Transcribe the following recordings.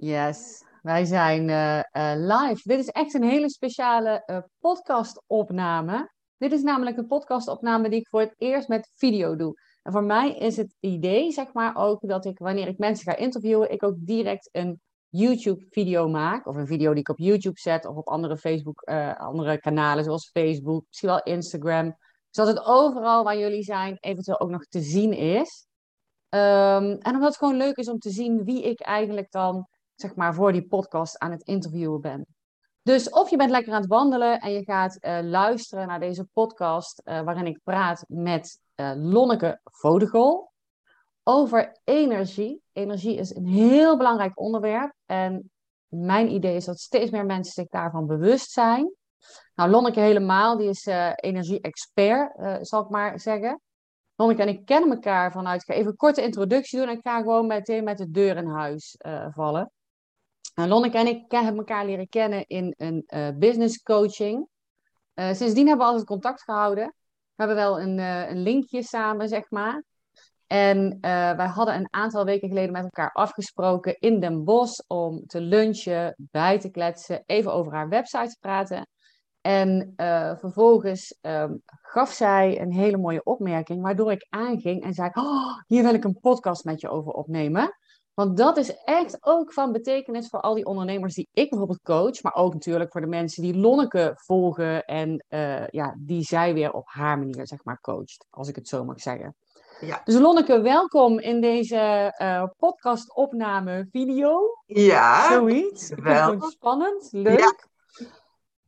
Yes, wij zijn eh, eh, live. Dit is echt een hele speciale uh, podcastopname. Dit is namelijk een podcastopname die ik voor het eerst met video doe. En voor mij is het idee, zeg maar, ook dat ik wanneer ik mensen ga interviewen, ik ook direct een YouTube-video maak. Of een video die ik op YouTube zet of op andere Facebook, andere kanalen zoals Facebook, misschien wel Instagram. Zodat het overal waar jullie zijn eventueel ook nog te zien is. Um, en omdat het gewoon leuk is om te zien wie ik eigenlijk dan zeg maar, voor die podcast aan het interviewen ben. Dus of je bent lekker aan het wandelen en je gaat uh, luisteren naar deze podcast, uh, waarin ik praat met uh, Lonneke Vodegol over energie. Energie is een heel belangrijk onderwerp en mijn idee is dat steeds meer mensen zich daarvan bewust zijn. Nou, Lonneke helemaal, die is energie-expert, zal ik maar zeggen. Lonneke en ik kennen elkaar vanuit... Ik ga even een korte introductie doen en ik ga gewoon meteen met de deur in huis vallen. Nou, Lonneke en ik hebben elkaar leren kennen in een uh, business coaching. Uh, sindsdien hebben we altijd contact gehouden. We hebben wel een, uh, een linkje samen, zeg maar. En wij hadden een aantal weken geleden met elkaar afgesproken in Den Bosch om te lunchen, bij te kletsen, even over haar website te praten. En vervolgens um, gaf zij een hele mooie opmerking, waardoor ik aanging en zei: oh, Hier wil ik een podcast met je over opnemen. Want dat is echt ook van betekenis voor al die ondernemers die ik bijvoorbeeld coach, maar ook natuurlijk voor de mensen die Lonneke volgen en uh, ja, die zij weer op haar manier zeg maar coacht, als ik het zo mag zeggen. Ja. Dus Lonneke, welkom in deze uh, podcast-opname video. Ja. Zoiets. Wel. Spannend, leuk.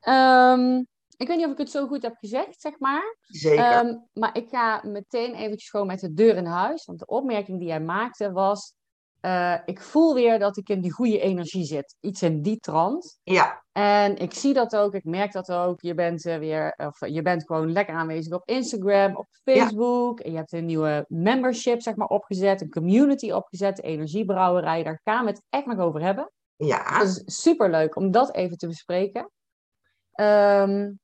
Ja. Um, ik weet niet of ik het zo goed heb gezegd, zeg maar. Zeker. Um, maar ik ga meteen eventjes gewoon met de deur in huis. Want de opmerking die jij maakte was uh, ik voel weer dat ik in die goede energie zit. Iets in die trant. Ja. En ik zie dat ook, ik merk dat ook. Je bent uh, weer, of je bent gewoon lekker aanwezig op Instagram, op Facebook. Ja. En je hebt een nieuwe membership, zeg maar, opgezet. Een community opgezet, de Energiebrouwerij. Daar gaan we het echt nog over hebben. Ja. Dat is super leuk om dat even te bespreken. Um,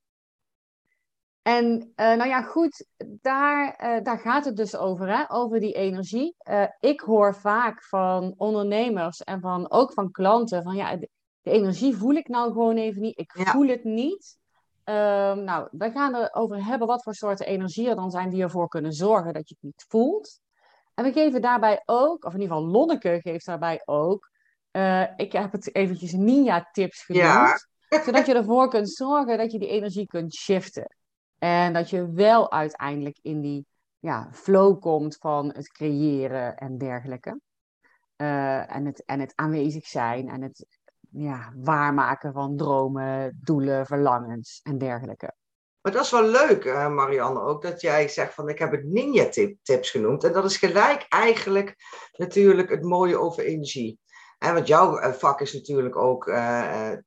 en uh, nou ja, goed, daar, uh, daar gaat het dus over, hè? over die energie. Uh, ik hoor vaak van ondernemers en van, ook van klanten van ja, de, de energie voel ik nou gewoon even niet. Ik voel het niet. Um, nou, we gaan erover hebben wat voor soorten energie er dan zijn die ervoor kunnen zorgen dat je het niet voelt. En we geven daarbij ook, of in ieder geval Lonneke geeft daarbij ook, ik heb het eventjes Ninja-tips genoemd. Ja. zodat je ervoor kunt zorgen dat je die energie kunt shiften. En dat je wel uiteindelijk in die ja, flow komt van het creëren en dergelijke. Uh, en, het, en het aanwezig zijn en het ja, waarmaken van dromen, doelen, verlangens en dergelijke. Maar dat is wel leuk, uh, Marianne, ook dat jij zegt van ik heb het ninja-tips genoemd. En dat is gelijk eigenlijk natuurlijk het mooie over energie. En want jouw uh, vak is natuurlijk ook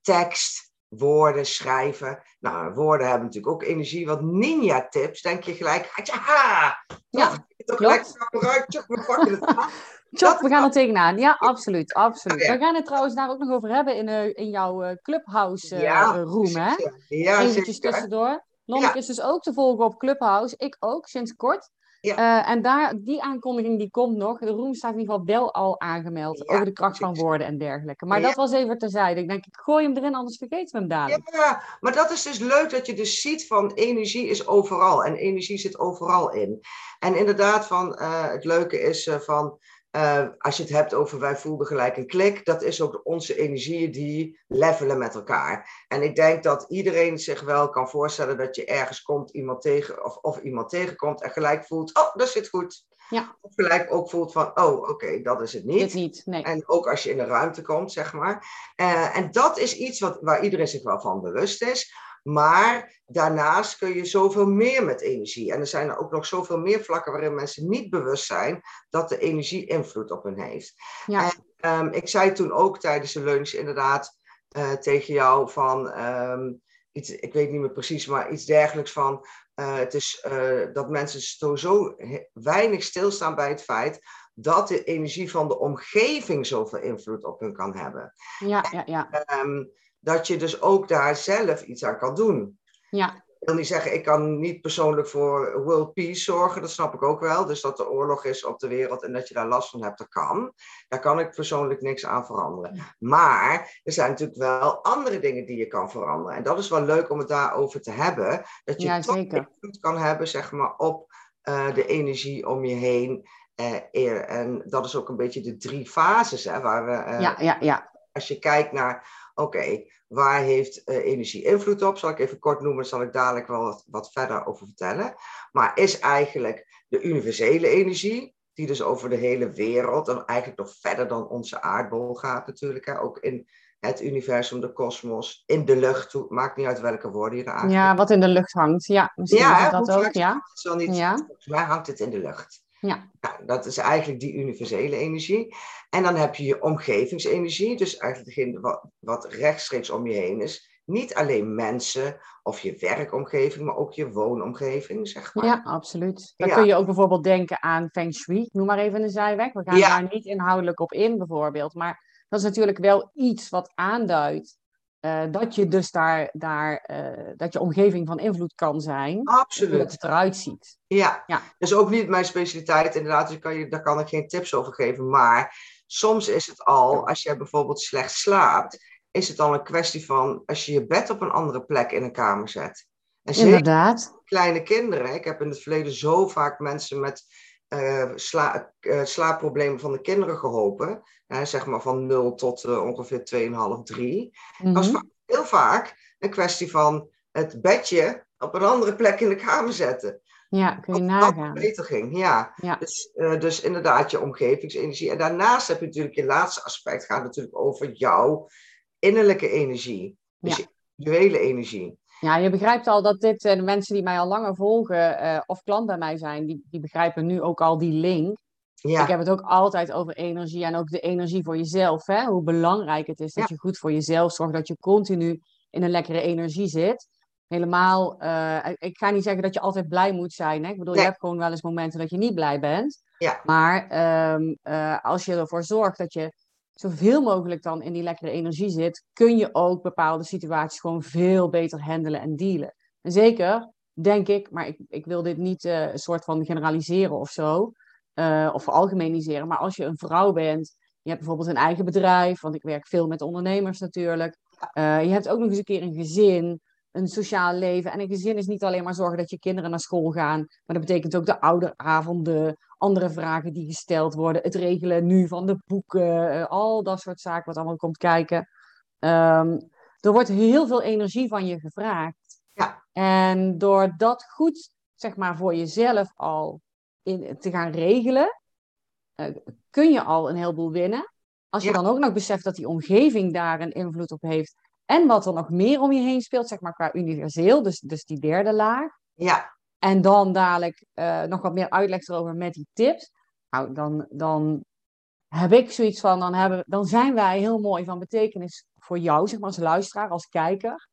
tekst, woorden, schrijven. Nou, woorden hebben natuurlijk ook energie. Wat ninja-tips, denk je gelijk, ha, ja, toch gelijk gebruikt, we pakken het aan. Chop, we gaan er tegenaan. Ja, absoluut. absoluut. We gaan het trouwens daar ook nog over hebben in, uh, in jouw uh, Clubhouse uh, ja, room. Hè? Ja, Eventjes zeker. tussendoor. Lonneke ja. is dus ook te volgen op Clubhouse. Ik ook, sinds kort. Ja. Uh, en daar, die aankondiging die komt nog. De room staat in ieder geval wel al aangemeld. Ja, over de kracht van woorden en dergelijke. Maar ja. dat was even terzijde. Ik denk, ik gooi hem erin, anders vergeten we hem dadelijk. Ja, maar dat is dus leuk dat je dus ziet van energie is overal. En energie zit overal in. En inderdaad, van, uh, het leuke is uh, van... Uh, als je het hebt over wij voelden gelijk een klik, dat is ook onze energieën die levelen met elkaar. En ik denk dat iedereen zich wel kan voorstellen dat je ergens komt, iemand tegen, of, of iemand tegenkomt en gelijk voelt, oh, dat zit goed. Ja. Of gelijk ook voelt van, oh, oké, okay, dat is het niet. Dit niet, nee. En ook als je in een ruimte komt, zeg maar. Uh, en dat is iets wat, waar iedereen zich wel van bewust is. Maar daarnaast kun je zoveel meer met energie. En er zijn er ook nog zoveel meer vlakken waarin mensen niet bewust zijn dat de energie invloed op hen heeft. Ja. En, um, ik zei toen ook tijdens de lunch inderdaad uh, tegen jou van, um, iets, ik weet niet meer precies, maar iets dergelijks van, uh, het is uh, dat mensen sowieso weinig stilstaan bij het feit dat de energie van de omgeving zoveel invloed op hun kan hebben. Ja, ja, ja. Um, dat je dus ook daar zelf iets aan kan doen. Ja. Ik wil niet zeggen, ik kan niet persoonlijk voor world peace zorgen, dat snap ik ook wel. Dus dat er oorlog is op de wereld en dat je daar last van hebt, dat kan. Daar kan ik persoonlijk niks aan veranderen. Maar er zijn natuurlijk wel andere dingen die je kan veranderen. En dat is wel leuk om het daarover te hebben. Dat je Ja, toch invloed kan hebben, zeg maar, op eh, de energie om je heen. Eh, eer- en dat is ook een beetje de drie fases, hè, waar we eh, Ja, ja, ja. als je kijkt naar, oké, waar heeft eh, energie invloed op? Zal ik even kort noemen, zal ik dadelijk wel wat, wat verder over vertellen. Maar is eigenlijk de universele energie, die dus over de hele wereld, en eigenlijk nog verder dan onze aardbol gaat natuurlijk, hè? ook in het universum, de kosmos, in de lucht, maakt niet uit welke woorden je daar Ja, wat in de lucht hangt. Ja, misschien Ja, is dat ook. Ja. Het niet, Ja. volgens mij hangt het in de lucht. Ja. Nou, dat is eigenlijk die universele energie. En dan heb je je omgevingsenergie, dus eigenlijk degene wat, wat rechtstreeks om je heen is. Niet alleen mensen of je werkomgeving, maar ook je woonomgeving, zeg maar. Ja, absoluut. Dan Ja. kun je ook bijvoorbeeld denken aan Feng Shui. Noem maar even een zijweg. We gaan Ja. daar niet inhoudelijk op in, bijvoorbeeld. Maar dat is natuurlijk wel iets wat aanduidt eh, dat je dus daar, daar eh, dat je omgeving van invloed kan zijn. Hoe dat Absoluut. het eruit ziet. Ja. Ja. dat is ook niet mijn specialiteit, inderdaad. Dus kan je, daar kan ik geen tips over geven. Maar soms is het al, als je bijvoorbeeld slecht slaapt, is het al een kwestie van als je je bed op een andere plek in een kamer zet. En Inderdaad. kleine kinderen. Ik heb in het verleden zo vaak mensen met eh, sla- eh, slaapproblemen van de kinderen geholpen. Hè, zeg maar van 0 tot eh, ongeveer 2,5, 3. Dat was Mhm. heel vaak een kwestie van het bedje op een andere plek in de kamer zetten. Ja, kun je Dat dat nagaan. beter ging, ja. Ja. Dus, dus inderdaad je omgevingsenergie. En daarnaast heb je natuurlijk je laatste aspect, gaat natuurlijk over jouw innerlijke energie. Dus Ja. je individuele energie. Ja, je begrijpt al dat dit, eh, de mensen die mij al langer volgen eh, of klant bij mij zijn, die, die begrijpen nu ook al die link. Ja, Ik heb het ook altijd over energie en ook de energie voor jezelf. Hè? Hoe belangrijk het is dat Ja. je goed voor jezelf zorgt, dat je continu in een lekkere energie zit. Helemaal, eh, ik ga niet zeggen dat je altijd blij moet zijn. Hè? Ik bedoel, Nee. je hebt gewoon wel eens momenten dat je niet blij bent. Ja. Maar ehm, eh, als je ervoor zorgt dat je zoveel mogelijk dan in die lekkere energie zit, kun je ook bepaalde situaties gewoon veel beter handelen en dealen. En zeker, denk ik, maar ik, ik wil dit niet eh, een soort van generaliseren of zo eh, of veralgemeniseren. Maar als je een vrouw bent, je hebt bijvoorbeeld een eigen bedrijf, want ik werk veel met ondernemers natuurlijk. Eh, je hebt ook nog eens een keer een gezin, een sociaal leven. En een gezin is niet alleen maar zorgen dat je kinderen naar school gaan, maar dat betekent ook de ouderavonden, andere vragen die gesteld worden, het regelen nu van de boeken, eh, al dat soort zaken wat allemaal komt kijken. Ehm, er wordt heel veel energie van je gevraagd. Ja. En door dat goed, zeg maar, voor jezelf al in, te gaan regelen, eh, kun je al een heleboel winnen. Als je Ja. dan ook nog beseft dat die omgeving daar een invloed op heeft. En wat er nog meer om je heen speelt, zeg maar qua universeel, dus, dus die derde laag. ja, En dan dadelijk eh, nog wat meer uitleg erover met die tips. Nou, dan, dan heb ik zoiets van, dan, hebben, dan zijn wij heel mooi van betekenis voor jou, zeg maar als luisteraar, als kijker.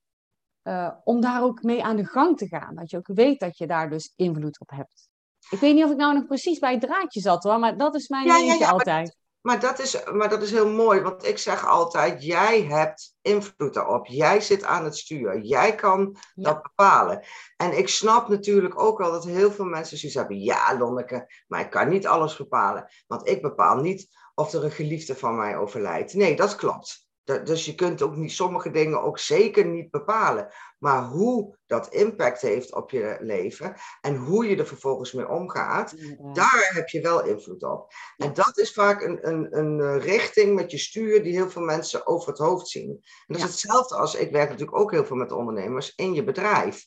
eh, om daar ook mee aan de gang te gaan. Dat je ook weet dat je daar dus invloed op hebt. Ik weet niet of ik nou nog precies bij het draadje zat hoor, maar dat is mijn Ja, ja, altijd. Maar dat, is, maar dat is heel mooi, want ik zeg altijd, jij hebt invloed daarop. Jij zit aan het stuur. Jij kan Ja. dat bepalen. En ik snap natuurlijk ook wel dat heel veel mensen zoiets hebben. Ja, Lonneke, maar ik kan niet alles bepalen. Want ik bepaal niet of er een geliefde van mij overlijdt. Nee, dat klopt. Dus je kunt ook niet sommige dingen ook zeker niet bepalen. Maar hoe dat impact heeft op je leven en hoe je er vervolgens mee omgaat, daar heb je wel invloed op. En dat is vaak een, een, een eh, richting met je stuur die heel veel mensen over het hoofd zien. En dat is hetzelfde als, ik werk natuurlijk ook heel veel met ondernemers in je bedrijf.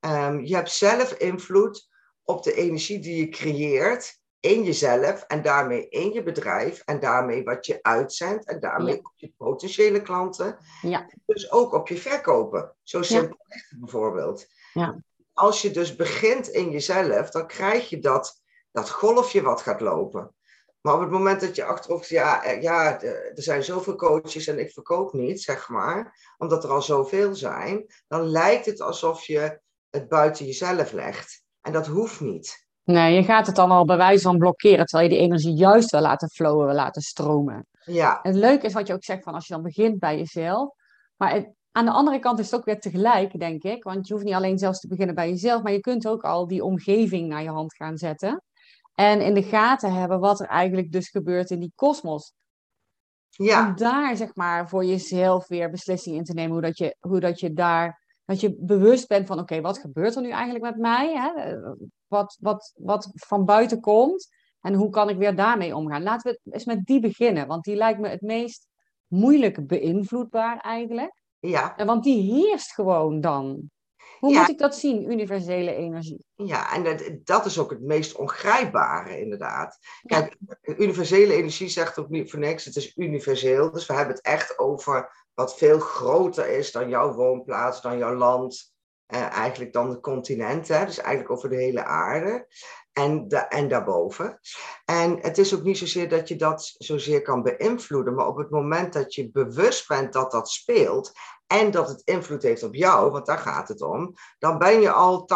Ehm, je hebt zelf invloed op de energie die je creëert in jezelf en daarmee in je bedrijf en daarmee wat je uitzendt en daarmee Ja. op je potentiële klanten. Ja. Dus ook op je verkopen. Zo simpel is het bijvoorbeeld. Ja. Als je dus begint in jezelf, dan krijg je dat, dat golfje wat gaat lopen. Maar op het moment dat je achterop zegt, ja, eh, ja, er zijn zoveel coaches en ik verkoop niet, zeg maar, omdat er al zoveel zijn, dan lijkt het alsof je het buiten jezelf legt. En dat hoeft niet. Nee, je gaat het dan al bij wijze van blokkeren, terwijl je die energie juist wil laten flowen, wil laten stromen. Ja, En het leuke is wat je ook zegt van als je dan begint bij jezelf. Maar het, aan de andere kant is het ook weer tegelijk, denk ik. Want je hoeft niet alleen zelfs te beginnen bij jezelf, maar je kunt ook al die omgeving naar je hand gaan zetten. En in de gaten hebben wat er eigenlijk dus gebeurt in die kosmos. Ja. Om daar, zeg maar, voor jezelf weer beslissingen in te nemen. Hoe dat je, hoe dat je daar, dat je bewust bent van, oké, wat gebeurt er nu eigenlijk met mij? Hè? Wat, wat, wat van buiten komt. En hoe kan ik weer daarmee omgaan? Laten we eens met die beginnen, want die lijkt me het meest moeilijk beïnvloedbaar eigenlijk. Ja. Want die heerst gewoon dan. Hoe moet ik dat zien, universele energie? Ja, en dat, dat is ook het meest ongrijpbare, inderdaad. Kijk, universele energie zegt ook niet voor niks, het is universeel. Dus we hebben het echt over wat veel groter is dan jouw woonplaats, dan jouw land, eh, eigenlijk dan de continenten. Dus eigenlijk over de hele aarde en, de, en daarboven. En het is ook niet zozeer dat je dat zozeer kan beïnvloeden, maar op het moment dat je bewust bent dat dat speelt en dat het invloed heeft op jou, want daar gaat het om, dan ben je al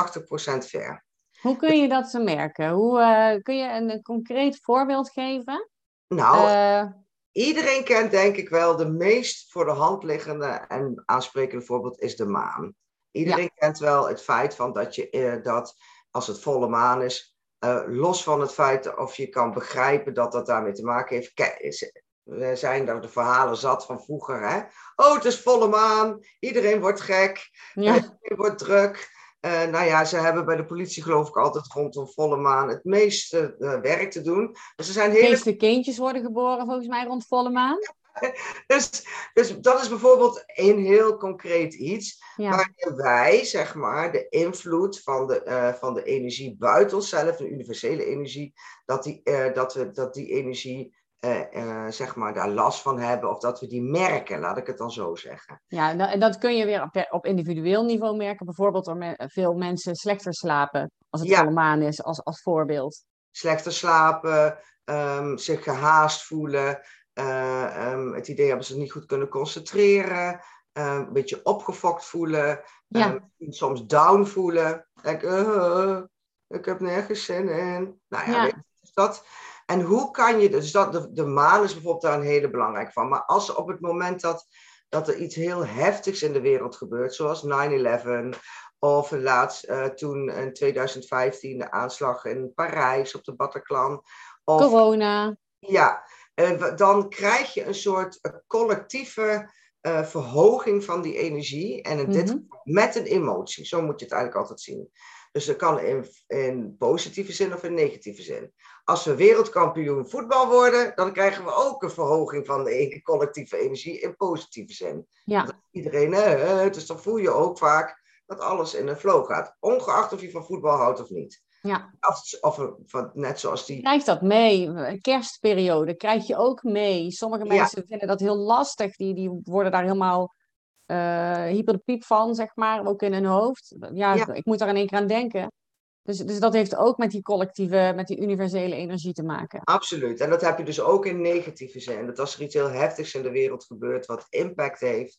80% ver. Hoe kun je dat merken? Hoe, uh, kun je een, concreet voorbeeld geven? Nou, uh, iedereen kent denk ik wel de meest voor de hand liggende en aansprekende voorbeeld is de maan. Iedereen kent wel het feit van dat je uh, dat als het volle maan is, uh, los van het feit of je kan begrijpen dat dat daarmee te maken heeft. Kijk, we zijn daar de verhalen zat van vroeger. Hè? Oh, het is volle maan. Iedereen wordt gek. Ja. Iedereen wordt druk. Uh, nou ja, ze hebben bij de politie geloof ik altijd rondom volle maan het meeste uh, werk te doen. Dus er zijn hele... De meeste kindjes worden geboren volgens mij rond volle maan. dus, dus dat is bijvoorbeeld een heel concreet iets. Ja. Waar wij, zeg maar, de invloed van de, uh, van de energie buiten onszelf, de universele energie, dat die, uh, dat we, dat die energie, uh, zeg maar, daar last van hebben. Of dat we die merken, laat ik het dan zo zeggen. Ja, en dat kun je weer op, op individueel niveau merken. Bijvoorbeeld door me veel mensen slechter slapen, als het ja. volle maan is, als, als voorbeeld. Slechter slapen, um, zich gehaast voelen. Uh, um, het idee hebben ze niet goed kunnen concentreren. Uh, een beetje opgefokt voelen. Ja. Um, soms down voelen. Denk, uh, ik heb nergens zin in. Nou ja, ja. Weet dat. En hoe kan je, dus dat, de, de maan is bijvoorbeeld daar een hele belangrijk van. Maar als op het moment dat, dat er iets heel heftigs in de wereld gebeurt, zoals 9-11, of laatst uh, toen in 2015 de aanslag in Parijs op de Bataclan. Of, Corona. Ja, uh, dan krijg je een soort uh, collectieve uh, verhoging van die energie. En in dit, mm -hmm. met een emotie. Zo moet je het eigenlijk altijd zien. Dus dat kan in, in positieve zin of in negatieve zin. Als we wereldkampioen voetbal worden, dan krijgen we ook een verhoging van de collectieve energie in positieve zin. Ja. iedereen, dus dan voel je ook vaak dat alles in een flow gaat. Ongeacht of je van voetbal houdt of niet. Ja. Of, of, net zoals die. Krijg dat mee? Kerstperiode krijg je ook mee. Sommige mensen vinden dat heel lastig. Die, die worden daar helemaal uh, hyper de piep van, zeg maar, ook in hun hoofd. Ja, ja, ik moet daar in één keer aan denken. Dus, dus dat heeft ook met die collectieve, met die universele energie te maken. Absoluut. En dat heb je dus ook in negatieve zin. Dat als er iets heel heftigs in de wereld gebeurt, wat impact heeft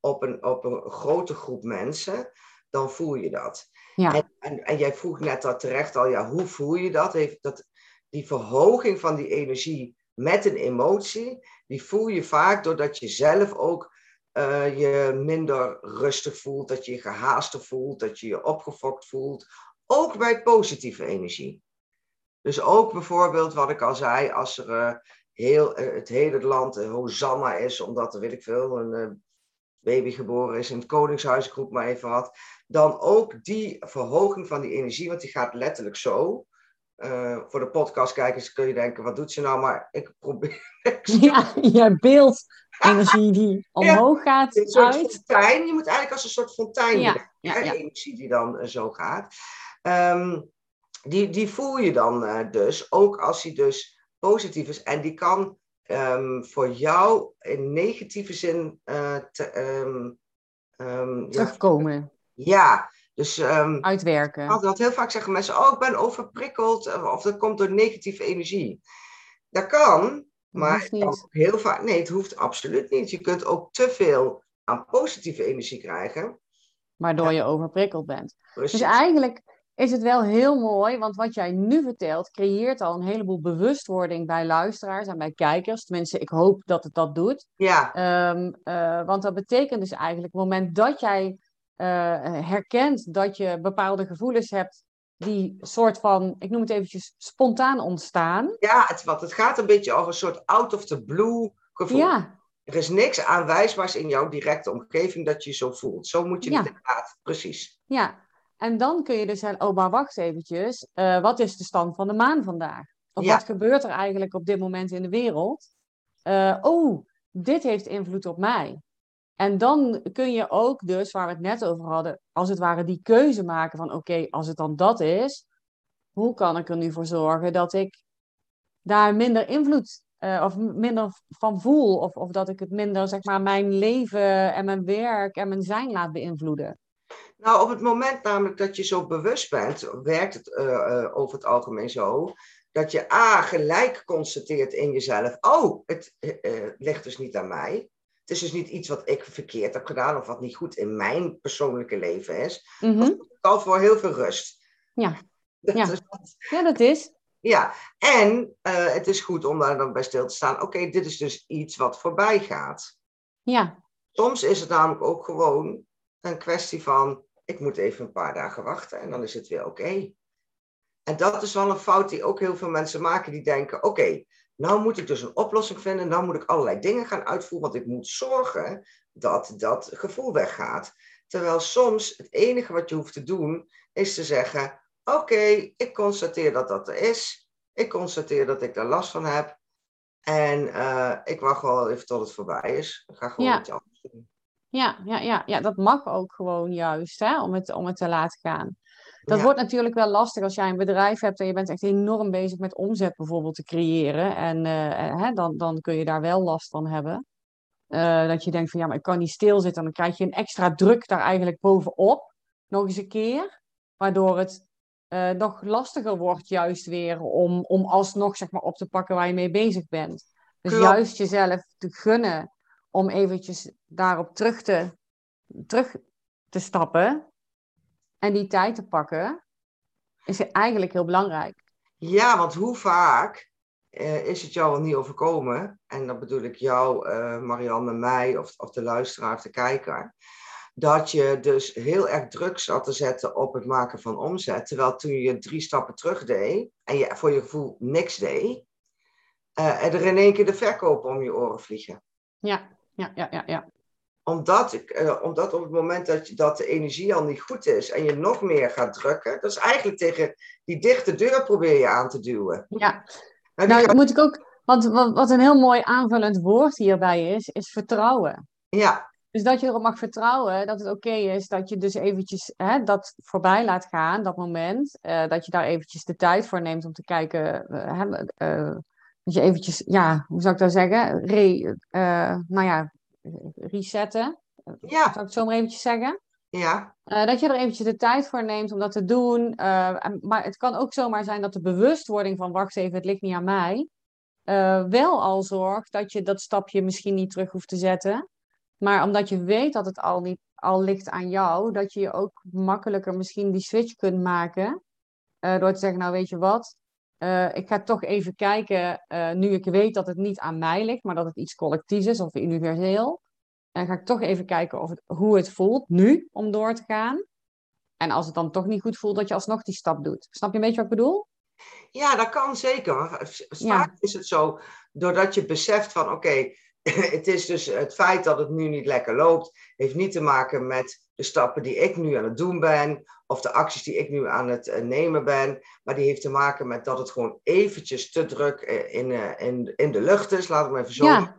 op een, op een grote groep mensen, dan voel je dat. Ja. En, jij vroeg net dat terecht al, ja, hoe voel je dat? Heeft dat? Die verhoging van die energie met een emotie, die voel je vaak doordat je zelf ook uh, je minder rustig voelt, dat je je gehaaster voelt, dat je je opgefokt voelt. Ook bij positieve energie. Dus ook bijvoorbeeld wat ik al zei, als er uh, heel, uh, het hele land Hosanna is, omdat er, weet ik veel, een baby geboren is in het Koningshuis, ik roep maar even wat, dan ook die verhoging van die energie, want die gaat letterlijk zo. Uh, voor de podcastkijkers kun je denken, wat doet ze nou? Maar ik probeer... ja, je beeld energie die omhoog ja, gaat een soort uit. fontein. Je moet eigenlijk als een soort fontein ja, ja, ja. energie die dan uh, zo gaat. Um, die, die voel je dan uh, dus, ook als die dus positief is. En die kan um, voor jou in negatieve zin uh, te, um, terugkomen. Ja, dus... Uitwerken. Ik heel vaak zeggen mensen, oh, ik ben overprikkeld. Of dat komt door negatieve energie. Dat kan, maar heel vaak, nee, het hoeft absoluut niet. Je kunt ook te veel aan positieve energie krijgen. Waardoor je overprikkeld bent. Dus eigenlijk is het wel heel mooi, want wat jij nu vertelt, creëert al een heleboel bewustwording bij luisteraars en bij kijkers. Tenminste, ik hoop dat het dat doet. Ja. Um, uh, want dat betekent dus eigenlijk, op het moment dat jij uh, herkent dat je bepaalde gevoelens hebt die soort van, ik noem het eventjes, spontaan ontstaan. Ja, het, want het gaat een beetje over een soort out of the blue gevoel. Ja. Er is niks aanwijsbaars in jouw directe omgeving dat je je zo voelt. Zo moet je Ja. het inderdaad, precies. Ja, en dan kun je dus zeggen, oh maar wacht eventjes, eh, wat is de stand van de maan vandaag? Of Ja. wat gebeurt er eigenlijk op dit moment in de wereld? Eh, oh, dit heeft invloed op mij. En dan kun je ook dus, waar we het net over hadden, als het ware die keuze maken van oké, als het dan dat is, hoe kan ik er nu voor zorgen dat ik daar minder invloed eh, of minder van voel? Of, of dat ik het minder, zeg maar, mijn leven en mijn werk en mijn zijn laat beïnvloeden? Nou, op het moment namelijk dat je zo bewust bent, werkt het eh, eh, over het algemeen zo, dat je A, gelijk constateert in jezelf, oh, het eh, ligt dus niet aan mij. Het is dus niet iets wat ik verkeerd heb gedaan of wat niet goed in mijn persoonlijke leven is. Mhm. Dat zorgt al voor heel veel rust. Ja. Dat Ja. is- Ja, dat is. ja. En het is goed om daar dan bij stil te staan. Oké, dit is dus iets wat voorbij gaat. Ja, Soms is het namelijk ook gewoon een kwestie van, ik moet even een paar dagen wachten en dan is het weer oké. En dat is wel een fout die ook heel veel mensen maken, die denken, oké, nou moet ik dus een oplossing vinden, nou moet ik allerlei dingen gaan uitvoeren, want ik moet zorgen dat dat gevoel weggaat. Terwijl soms het enige wat je hoeft te doen, is te zeggen, oké, ik constateer dat dat er is, ik constateer dat ik daar last van heb, en eh, ik wacht wel even tot het voorbij is. Ik ga gewoon Ja. iets anders doen. Ja, ja, ja, ja, dat mag ook gewoon juist, hè, om het, om het te laten gaan. Dat Ja. wordt natuurlijk wel lastig als jij een bedrijf hebt en je bent echt enorm bezig met omzet bijvoorbeeld te creëren. En eh, eh, hè, dan, dan kun je daar wel last van hebben. Eh, dat je denkt van ja, maar ik kan niet stilzitten. Dan krijg je een extra druk daar eigenlijk bovenop. Nog eens een keer. Waardoor het eh, nog lastiger wordt juist weer om, om alsnog zeg maar, op te pakken waar je mee bezig bent. Dus Klopt. juist jezelf te gunnen om eventjes daarop terug te, terug te stappen. En die tijd te pakken. Is eigenlijk heel belangrijk. Ja, want hoe vaak eh, is het jou al niet overkomen? En dan bedoel ik jou, eh, Marianne, mij of, of de luisteraar of de kijker. Dat je dus heel erg druk zat te zetten op het maken van omzet. Terwijl toen je drie stappen terug deed en je voor je gevoel niks deed. eh, er in één keer de verkopen om je oren vliegen. Ja, ja, ja, ja. ja. Omdat, ik, eh, omdat op het moment dat, je, dat de energie al niet goed is en je nog meer gaat drukken, dat is eigenlijk tegen die dichte deur probeer je aan te duwen. ja. Nou, Nou, gaat- moet ik ook. Want wat, wat een heel mooi aanvullend woord hierbij is, is vertrouwen. ja, Dus dat je erop mag vertrouwen dat het oké is dat je dus eventjes hè, dat voorbij laat gaan, dat moment. eh, dat je daar eventjes de tijd voor neemt om te kijken. hè, eh, dat je eventjes, ja, hoe zou ik dat zeggen? Re, eh, nou ja, resetten. ja, Zou ik het zo maar eventjes zeggen? ja, Eh, dat je er eventjes de tijd voor neemt om dat te doen. Eh, en- maar het kan ook zomaar zijn dat de bewustwording van wacht even, het ligt niet aan mij. eh, wel al zorgt dat je dat stapje misschien niet terug hoeft te zetten. Maar omdat je weet dat het al, niet, al ligt aan jou, dat je je ook makkelijker misschien die switch kunt maken. eh, door te zeggen, nou weet je wat, eh, ik ga toch even kijken, eh, nu ik weet dat het niet aan mij ligt, maar dat het iets collectiefs is of universeel. En ga ik toch even kijken of het, hoe het voelt nu om door te gaan. En als het dan toch niet goed voelt, dat je alsnog die stap doet. Snap je een beetje wat ik bedoel? ja, dat kan zeker. Ja. vaak is het zo, doordat je beseft van oké, het is dus het feit dat het nu niet lekker loopt, heeft niet te maken met de stappen die ik nu aan het doen ben, of de acties die ik nu aan het eh, nemen ben, maar die heeft te maken met dat het gewoon eventjes te druk eh, in, eh, in, in de lucht is, laat ik me even zo Ja.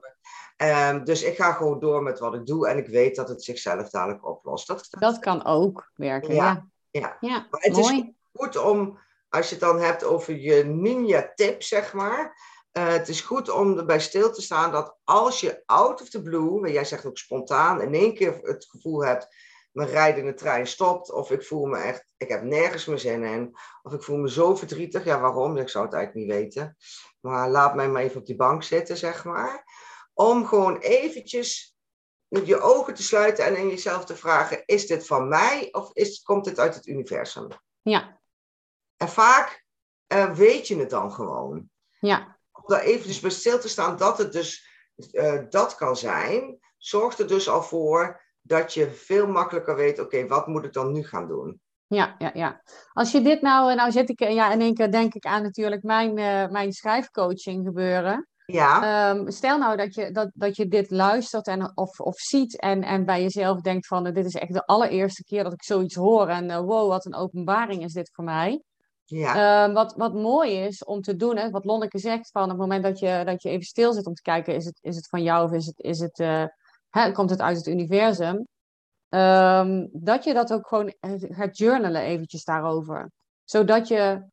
Ehm, dus ik ga gewoon door met wat ik doe en ik weet dat het zichzelf dadelijk oplost. Dat, Dat kan ook werken. Ja, Ja, ja. ja. Maar het is mooi. goed om, als je het dan hebt over je ninja-tip, zeg maar. het is goed om erbij stil te staan dat als je out of the blue, maar jij zegt ook spontaan, in één keer het gevoel hebt, mijn rijdende trein stopt, of ik voel me echt, ik heb nergens meer zin in, of ik voel me zo verdrietig. Ja, waarom? Ik zou het eigenlijk niet weten. Maar laat mij maar even op die bank zitten, zeg maar. Om gewoon eventjes je ogen te sluiten en in jezelf te vragen, is dit van mij of is, komt dit uit het universum? Ja, En vaak uh, weet je het dan gewoon. Ja. Om daar eventjes bij stil te staan dat het dus uh, dat kan zijn, zorgt er dus al voor dat je veel makkelijker weet, oké, wat moet ik dan nu gaan doen? Ja, ja, ja. Als je dit nou, nou zit ik, ja, in één keer denk ik aan natuurlijk mijn, uh, mijn schrijfcoaching gebeuren. Ja. Um, stel nou dat je, dat, dat je dit luistert en, of, of ziet en, en bij jezelf denkt van, uh, dit is echt de allereerste keer dat ik zoiets hoor en uh, wow, wat een openbaring is dit voor mij. Ja. Um, wat, wat mooi is om te doen, hè, wat Lonneke zegt, van het moment dat je, dat je even stil zit om te kijken, is het, is het van jou of is het, is het, hè, komt het uit het universum? Um, dat je dat ook gewoon gaat journalen eventjes daarover. Zodat je,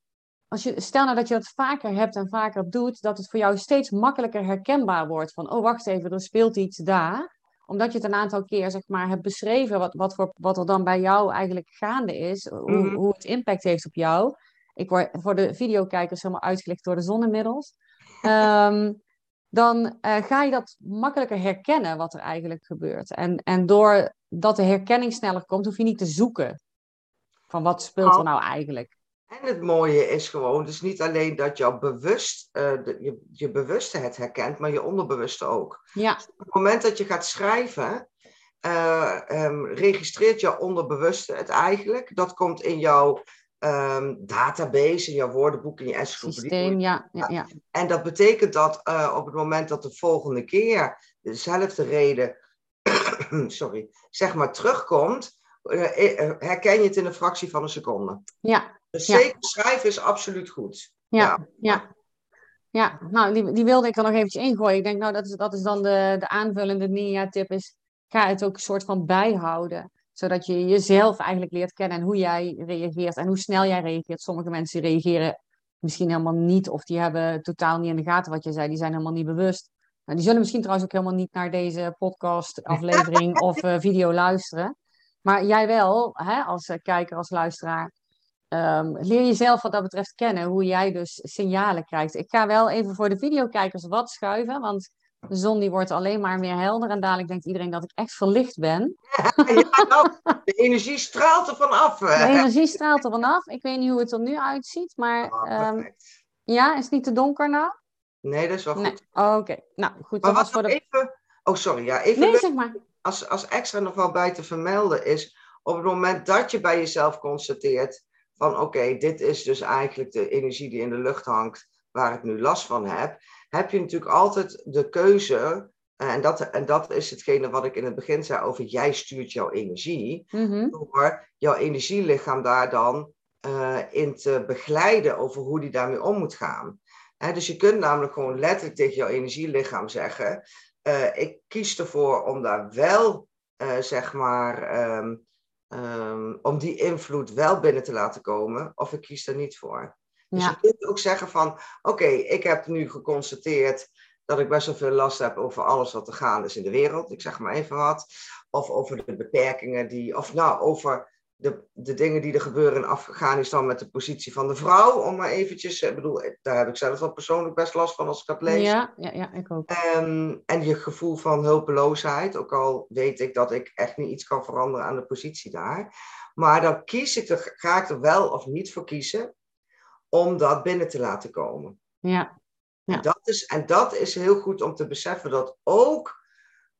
als je, stel nou dat je dat vaker hebt en vaker doet, dat het voor jou steeds makkelijker herkenbaar wordt. Van, oh wacht even, er speelt iets daar. Omdat je het een aantal keer, zeg maar, hebt beschreven wat, wat, voor, wat er dan bij jou eigenlijk gaande is. Hoe, mm -hmm. hoe het impact heeft op jou. Ik word voor de videokijkers helemaal uitgelicht door de zon inmiddels. Um, dan uh, ga je dat makkelijker herkennen wat er eigenlijk gebeurt. En, en doordat de herkenning sneller komt, hoef je niet te zoeken van wat speelt er nou eigenlijk. En het mooie is gewoon, dus niet alleen dat jouw bewust, uh, de, je, je bewuste het herkent, maar je onderbewuste ook. Ja. Dus op het moment dat je gaat schrijven, uh, um, registreert jouw onderbewuste het eigenlijk. Dat komt in jouw um, database, in jouw woordenboek, in je S-groep. Systeem, ja, ja, ja. En dat betekent dat uh, op het moment dat de volgende keer dezelfde reden, sorry, zeg maar terugkomt, uh, herken je het in een fractie van een seconde. Ja. Dus ja. zeker schrijven is absoluut goed. Ja, ja. ja. ja. nou, die, die wilde ik er nog eventjes ingooien. Ik denk, nou, dat is, dat is dan de, de aanvullende NIA-tip is, ga het ook een soort van bijhouden zodat je jezelf eigenlijk leert kennen en hoe jij reageert en hoe snel jij reageert. Sommige mensen reageren misschien helemaal niet of die hebben totaal niet in de gaten wat je zei. Die zijn helemaal niet bewust. Nou, die zullen misschien trouwens ook helemaal niet naar deze podcast aflevering of uh, video luisteren. Maar jij wel, hè, als uh, kijker, als luisteraar. Um, leer jezelf wat dat betreft kennen, hoe jij dus signalen krijgt. Ik ga wel even voor de videokijkers wat schuiven, want de zon die wordt alleen maar meer helder en dadelijk denkt iedereen dat ik echt verlicht ben. Ja, nou, de energie straalt er vanaf. De energie straalt er vanaf. Ik weet niet hoe het er nu uitziet, maar oh, um, ja, is het niet te donker nou? Nee, dat is wel goed. Nee. Oh, Oké, okay. nou goed. Maar wat voor de... even... Oh, sorry. Ja, even nee, zeg maar. als, als extra nog wel bij te vermelden is... op het moment dat je bij jezelf constateert... van oké, okay, dit is dus eigenlijk de energie die in de lucht hangt... waar ik nu last van heb heb je natuurlijk altijd de keuze, en dat, en dat is hetgene wat ik in het begin zei over jij stuurt jouw energie, mm-hmm. door jouw energielichaam daar dan uh, in te begeleiden over hoe die daarmee om moet gaan. He, dus je kunt namelijk gewoon letterlijk tegen jouw energielichaam zeggen, uh, ik kies ervoor om daar wel, uh, zeg maar, um, um, om die invloed wel binnen te laten komen, of ik kies er niet voor. Dus je kunt ook zeggen van, oké, ik heb nu geconstateerd dat ik best wel veel last heb over alles wat er gaande is in de wereld. Ik zeg maar even wat. Of over de beperkingen die, of nou, over de, de dingen die er gebeuren in Afghanistan met de positie van de vrouw. Om maar eventjes, ik bedoel, daar heb ik zelf wel persoonlijk best last van als ik dat lees. Ja, ja, ja, ik ook. Um, en je gevoel van hulpeloosheid, ook al weet ik dat ik echt niet iets kan veranderen aan de positie daar. Maar dan kies ik er, ga ik er wel of niet voor kiezen om dat binnen te laten komen. Ja, Ja. En, dat is, en dat is heel goed om te beseffen dat ook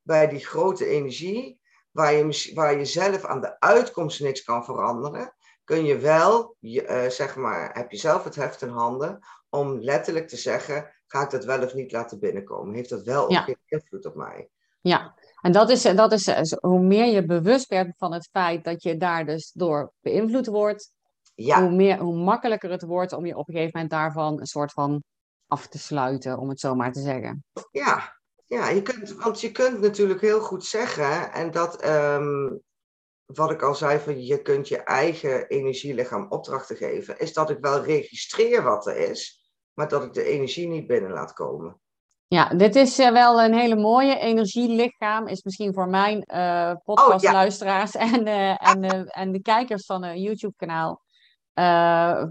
bij die grote energie, waar je, waar je zelf aan de uitkomst niks kan veranderen, kun je wel, je, eh, zeg maar, heb je zelf het heft in handen om letterlijk te zeggen, ga ik dat wel of niet laten binnenkomen? Heeft dat wel of geen invloed op mij? ja. En dat is, dat is eh, hoe meer je bewust bent van het feit dat je daar dus door beïnvloed wordt, Ja, hoe, meer, hoe makkelijker het wordt om je op een gegeven moment daarvan een soort van af te sluiten, om het zo maar te zeggen. Ja, ja je kunt, want je kunt natuurlijk heel goed zeggen, en dat, ehm, wat ik al zei, van je kunt je eigen energielichaam opdrachten geven, is dat ik wel registreer wat er is, maar dat ik de energie niet binnen laat komen. Ja, dit is eh, wel een hele mooie energielichaam. Is misschien voor mijn eh podcastluisteraars en, eh, en, en de kijkers van een YouTube-kanaal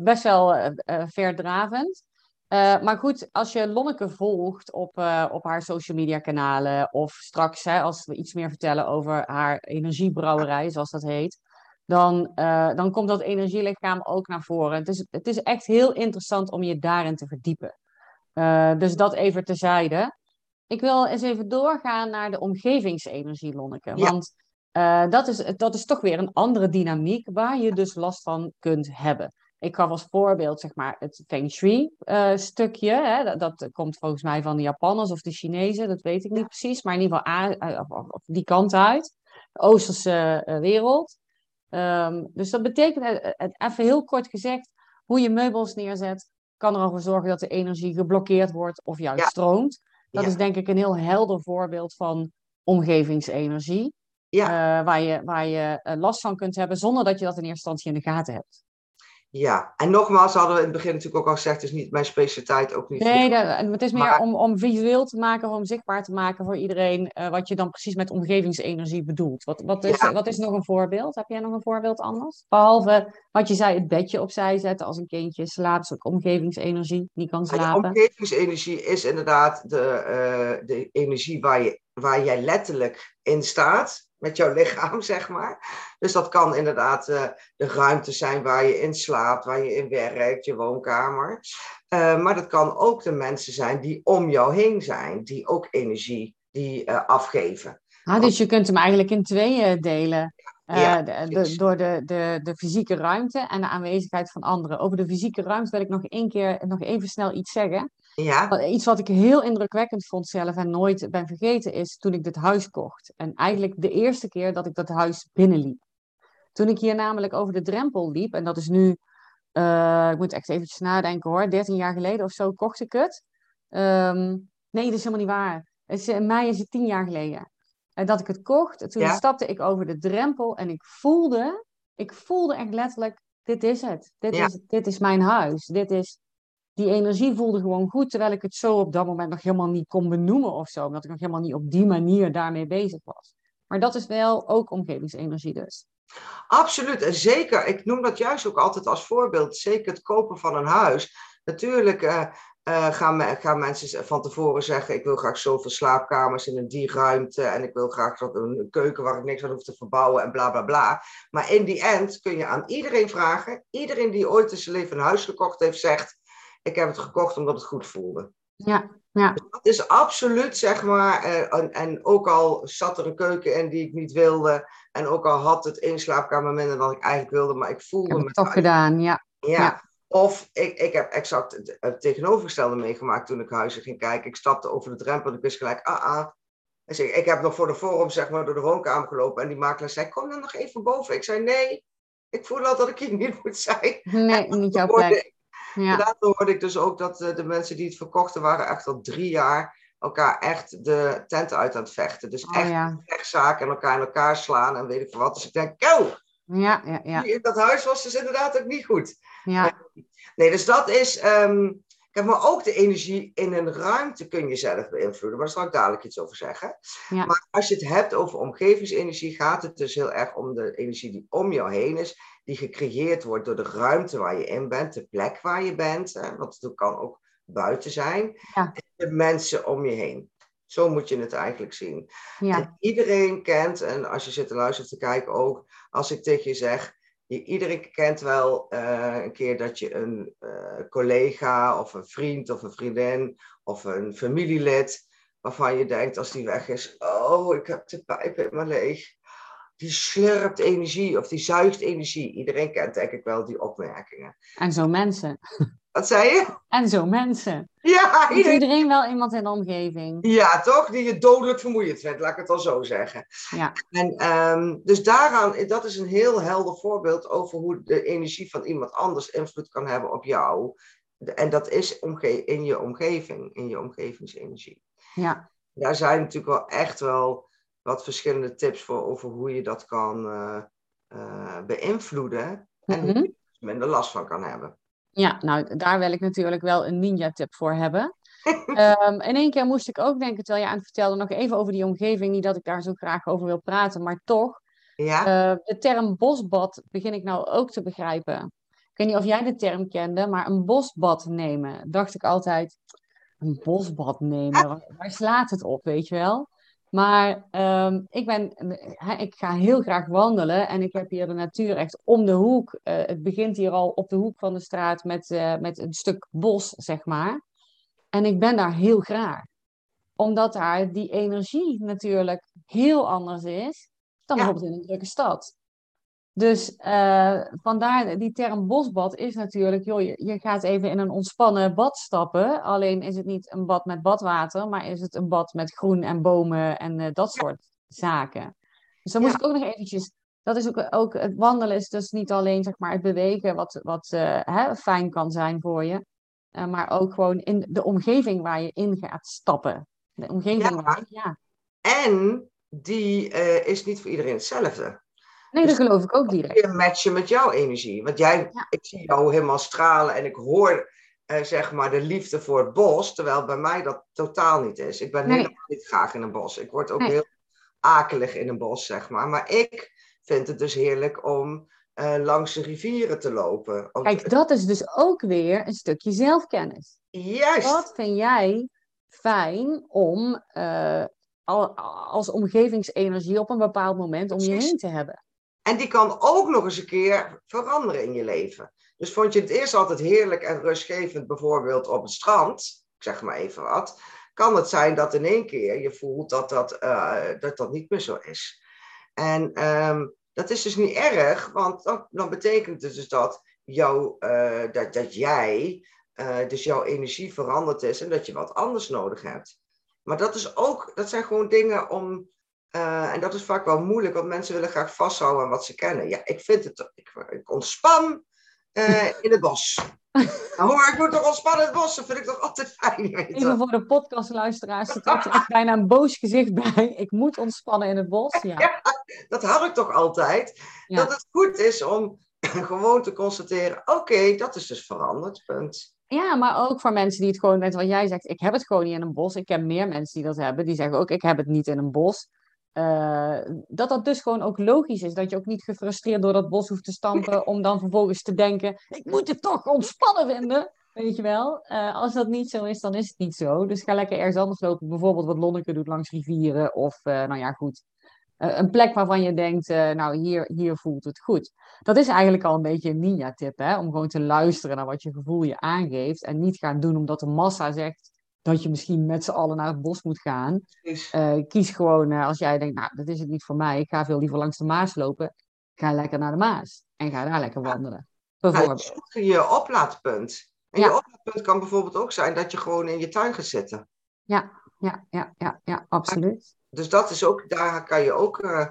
best wel eh, eh, verdravend. Eh, maar goed, als je Lonneke volgt op, eh, op haar social media kanalen of straks hè, als we iets meer vertellen over haar energiebrouwerij, zoals dat heet, dan, uh, dan komt dat energielichaam ook naar voren. Het is, het is echt heel interessant om je daarin te verdiepen. Dus dat even terzijde. Ik wil eens even doorgaan naar de omgevingsenergie, Lonneke. Ja. Want uh, dat, is, dat is toch weer een andere dynamiek waar je dus last van kunt hebben. Ik gaf als voorbeeld zeg maar, het Feng Shui-stukje. Hè, dat, dat, komt volgens mij van de Japanners of de Chinezen, dat weet ik niet precies. Maar in ieder geval die kant uit, de Oosterse wereld. Um, dus dat betekent, even heel kort gezegd, hoe je meubels neerzet, kan er al voor zorgen dat de energie geblokkeerd wordt of juist stroomt. Dat is denk ik een heel helder voorbeeld van omgevingsenergie. Ja. Uh, waar je, waar je uh, last van kunt hebben zonder dat je dat in eerste instantie in de gaten hebt. Ja, en nogmaals hadden we in het begin natuurlijk ook al gezegd, het is niet mijn specialiteit, ook niet. Nee, dat, het is meer om, om visueel te maken, om zichtbaar te maken voor iedereen, uh, wat je dan precies met omgevingsenergie bedoelt. Wat, wat, is, wat is nog een voorbeeld? Heb jij nog een voorbeeld anders? Behalve wat je zei, het bedje opzij zetten als een kindje slaapt, ook omgevingsenergie, die kan slapen. Ja, omgevingsenergie is inderdaad de, uh, de energie waar, je, waar jij letterlijk in staat met jouw lichaam, zeg maar. Dus dat kan inderdaad uh, de ruimte zijn waar je in slaapt, waar je in werkt, je woonkamer. Uh, maar dat kan ook de mensen zijn die om jou heen zijn, die ook energie die, uh, afgeven. Ah, dus je kunt hem eigenlijk in tweeën delen. Ja, de, de, door de, de, de fysieke ruimte en de aanwezigheid van anderen. Over de fysieke ruimte wil ik nog één keer nog even snel iets zeggen. Ja. Iets wat ik heel indrukwekkend vond zelf en nooit ben vergeten is toen ik dit huis kocht. En eigenlijk de eerste keer dat ik dat huis binnenliep. Toen ik hier namelijk over de drempel liep, en dat is nu, uh, ik moet echt eventjes nadenken hoor, 13 jaar geleden of zo kocht ik het. Um, nee, dat is helemaal niet waar. Het is, in mei is het 10 jaar geleden. En dat ik het kocht, toen ja. stapte ik over de drempel en ik voelde, ik voelde echt letterlijk, dit is het. Dit, ja. is, dit is mijn huis. Dit is, die energie voelde gewoon goed, terwijl ik het zo op dat moment nog helemaal niet kon benoemen of zo, omdat ik nog helemaal niet op die manier daarmee bezig was. Maar dat is wel ook omgevingsenergie dus. Absoluut, en zeker. Ik noem dat juist ook altijd als voorbeeld. Zeker het kopen van een huis. Natuurlijk gaan, me, gaan, mensen van tevoren zeggen: Ik wil graag zoveel slaapkamers in een die ruimte. En ik wil graag een keuken waar ik niks aan hoef te verbouwen en bla bla bla. Maar in die end kun je aan iedereen vragen: iedereen die ooit in zijn leven een huis gekocht heeft, zegt: ik heb het gekocht omdat het goed voelde. Ja, ja. Dus dat is absoluut, zeg maar, uh, en, en, ook al zat er een keuken in die ik niet wilde, en ook al had het één slaapkamer minder dan ik eigenlijk wilde, maar ik voelde ik heb het toch gedaan, ja. ja. ja. Of ik, ik heb exact het, het tegenovergestelde meegemaakt toen ik huizen ging kijken. Ik stapte over de drempel en ik wist gelijk, ah ah. Dus ik, ik heb nog voor de forum zeg maar door de woonkamer gelopen en die makelaar zei, kom dan nog even boven. Ik zei, nee, ik voel al dat ik hier niet moet zijn. Nee, niet jouw plek. Ja. Later hoorde ik dus ook dat uh, de mensen die het verkochten waren echt al drie jaar elkaar echt de tenten uit aan het vechten. Dus oh, echt ja. rechtszaken en elkaar in elkaar slaan en weet ik veel wat. Dus ik denk, kou! Ja, ja, dat huis was dus inderdaad ook niet goed. Ja. Nee, dus dat is... Um, maar ook de energie in een ruimte kun je zelf beïnvloeden. Maar daar zal ik dadelijk iets over zeggen. Ja. Maar als je het hebt over omgevingsenergie, gaat het dus heel erg om de energie die om jou heen is die gecreëerd wordt door de ruimte waar je in bent, de plek waar je bent, hè, want het kan ook buiten zijn, ja. en de mensen om je heen. Zo moet je het eigenlijk zien. Ja. iedereen kent, en als je zit te luisteren te kijken ook, als ik tegen je zeg, je, iedereen kent wel uh, een keer dat je een uh, collega of een vriend of een vriendin of een familielid, waarvan je denkt als die weg is, oh, ik heb de pijp in mijn leeg die slurpt energie of die zuigt energie. Iedereen kent denk ik wel die opmerkingen. En zo mensen. Wat zei je? En zo mensen. Ja, iedereen... iedereen wel iemand in de omgeving. Ja, toch? Die je dodelijk vermoeiend vindt, laat ik het al zo zeggen. Ja. En um, dus daaraan, dat is een heel helder voorbeeld over hoe de energie van iemand anders invloed kan hebben op jou. En dat is in je omgeving, in je omgevingsenergie. Ja. Daar zijn natuurlijk wel echt wel wat verschillende tips voor over hoe je dat kan uh, uh, beïnvloeden. En hoe mhm. je er minder last van kan hebben. Ja, nou daar wil ik natuurlijk wel een ninja-tip voor hebben. um, in één keer moest ik ook denken, terwijl je aan het vertelde, nog even over die omgeving. Niet dat ik daar zo graag over wil praten, maar toch. Ja? Uh, de term bosbad begin ik nou ook te begrijpen. Ik weet niet of jij de term kende, maar een bosbad nemen, dacht ik altijd. Een bosbad nemen, waar slaat het op, weet je wel? Maar ehm, ik, ben, ik ga heel graag wandelen en ik heb hier de natuur echt om de hoek. Uh, het begint hier al op de hoek van de straat met, uh, met een stuk bos, zeg maar. En ik ben daar heel graag. Omdat daar die energie natuurlijk heel anders is dan ja. bijvoorbeeld in een drukke stad. Dus uh, vandaar die term bosbad is natuurlijk, joh, je, je, gaat even in een ontspannen bad stappen. Alleen is het niet een bad met badwater, maar is het een bad met groen en bomen en uh, dat soort zaken. Dus dan moest ik ook nog eventjes, dat is ook, ook, het wandelen is dus niet alleen zeg maar het bewegen wat, wat uh, hè, fijn kan zijn voor je. maar ook gewoon in de omgeving waar je in gaat stappen. De omgeving ja. waar, ja. En die is niet voor iedereen hetzelfde. Nee, dat dus geloof ik ook direct. Matchen met jouw energie. Want jij, ik zie jou helemaal stralen en ik hoor uh, zeg maar de liefde voor het bos, terwijl bij mij dat totaal niet is. Ik ben nee. helemaal niet graag in een bos. Ik word ook nee. heel akelig in een bos, zeg maar. Maar ik vind het dus heerlijk om uh, langs de rivieren te lopen. Kijk, dat is dus ook weer een stukje zelfkennis. Juist. Wat vind jij fijn om uh, als omgevingsenergie op een bepaald moment om je heen te hebben? En die kan ook nog eens een keer veranderen in je leven. Dus vond je het eerst altijd heerlijk en rustgevend, bijvoorbeeld op het strand, ik zeg maar even wat, kan het zijn dat in één keer je voelt dat dat, uh, dat, dat niet meer zo is. En um, dat is dus niet erg, want dan, dan betekent het dus dat, jou, uh, dat, dat jij, uh, dus jouw energie veranderd is en dat je wat anders nodig hebt. Maar dat, is ook, dat zijn gewoon dingen om uh, en dat is vaak wel moeilijk, want mensen willen graag vasthouden aan wat ze kennen. Ja, ik vind het, ik, ik ontspan uh, in het bos. Nou, hoor, ik moet toch ontspannen in het bos, dat vind ik toch altijd fijn. Weet Even voor de podcastluisteraars, er trekt echt bijna een boos gezicht bij. Ik moet ontspannen in het bos. Ja, ja dat had ik toch altijd. Ja. Dat het goed is om gewoon te constateren, oké, okay, dat is dus veranderd, punt. Ja, maar ook voor mensen die het gewoon, net wat jij zegt, ik heb het gewoon niet in een bos. Ik ken meer mensen die dat hebben, die zeggen ook, ik heb het niet in een bos. Uh, dat dat dus gewoon ook logisch is. Dat je ook niet gefrustreerd door dat bos hoeft te stampen. om dan vervolgens te denken: ik moet het toch ontspannen vinden. Weet je wel? Uh, als dat niet zo is, dan is het niet zo. Dus ga lekker ergens anders lopen. Bijvoorbeeld wat Lonneke doet langs rivieren. Of, uh, nou ja, goed. een plek waarvan je denkt: nou, hier, hier voelt het goed. Dat is eigenlijk al een beetje een ninja-tip, hè? Om gewoon te luisteren naar wat je gevoel je aangeeft. En niet gaan doen omdat de massa zegt dat je misschien met z'n allen naar het bos moet gaan. Uh, kies gewoon, uh, als jij denkt, nou, dat is het niet voor mij, ik ga veel liever langs de Maas lopen, ga lekker naar de Maas en ga daar lekker wandelen. Bijvoorbeeld. Nou, je oplaadpunt. En ja. je oplaadpunt kan bijvoorbeeld ook zijn dat je gewoon in je tuin gaat zitten. Ja, ja, ja, ja, ja absoluut. Dus dat is ook, daar kan je ook. Uh,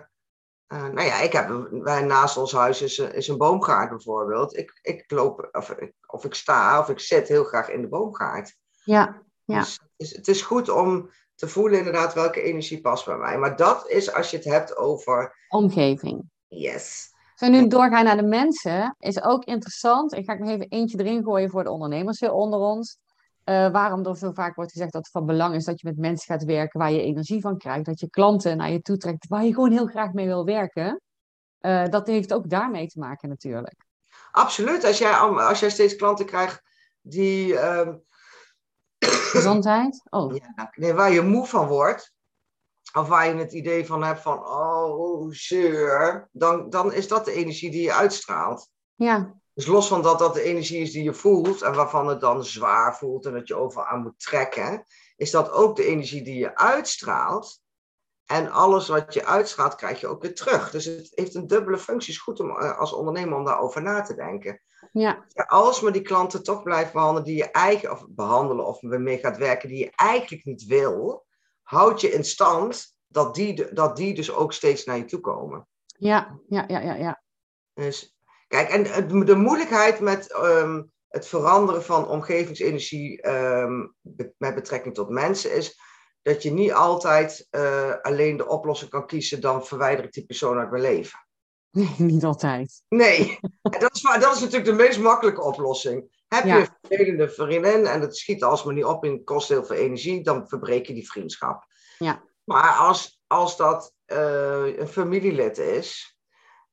nou ja, ik heb, wij naast ons huis is, is een boomgaard bijvoorbeeld. Ik, ik loop, of, of ik sta of ik zit heel graag in de boomgaard. Ja. Ja. Dus het is, het is goed om te voelen inderdaad welke energie past bij mij. Maar dat is als je het hebt over... Omgeving. Yes. Zo nu doorgaan naar de mensen is ook interessant. Ik ga nog even eentje erin gooien voor de ondernemers hier onder ons. Uh, waarom er zo vaak wordt gezegd dat het van belang is dat je met mensen gaat werken waar je energie van krijgt. Dat je klanten naar je toe trekt waar je gewoon heel graag mee wil werken. Uh, dat heeft ook daarmee te maken natuurlijk. Absoluut. Als jij, als jij steeds klanten krijgt die... Uh, Gezondheid? Oh. Ja, nee, waar je moe van wordt, of waar je het idee van hebt van, oh, zeur, dan, dan is dat de energie die je uitstraalt. Ja. Dus los van dat dat de energie is die je voelt en waarvan het dan zwaar voelt en dat je overal aan moet trekken, is dat ook de energie die je uitstraalt. En alles wat je uitstraalt, krijg je ook weer terug. Dus het heeft een dubbele functie. Het is goed om eh, als ondernemer om daarover na te denken. Ja. Als maar die klanten toch blijft behandelen die je eigen, of behandelen of mee gaat werken die je eigenlijk niet wil, houd je in stand dat die, dat die dus ook steeds naar je toe komen. Ja, ja, ja, ja. ja. Dus, kijk, en de moeilijkheid met um, het veranderen van omgevingsenergie um, met betrekking tot mensen is dat je niet altijd uh, alleen de oplossing kan kiezen, dan verwijder ik die persoon uit mijn leven. Nee, niet altijd. Nee, dat is, dat is natuurlijk de meest makkelijke oplossing. Heb je een vervelende vriendin en het schiet alsmaar niet op en kost heel veel energie, dan verbreek je die vriendschap. Ja. Maar als, als dat uh, een familielid is,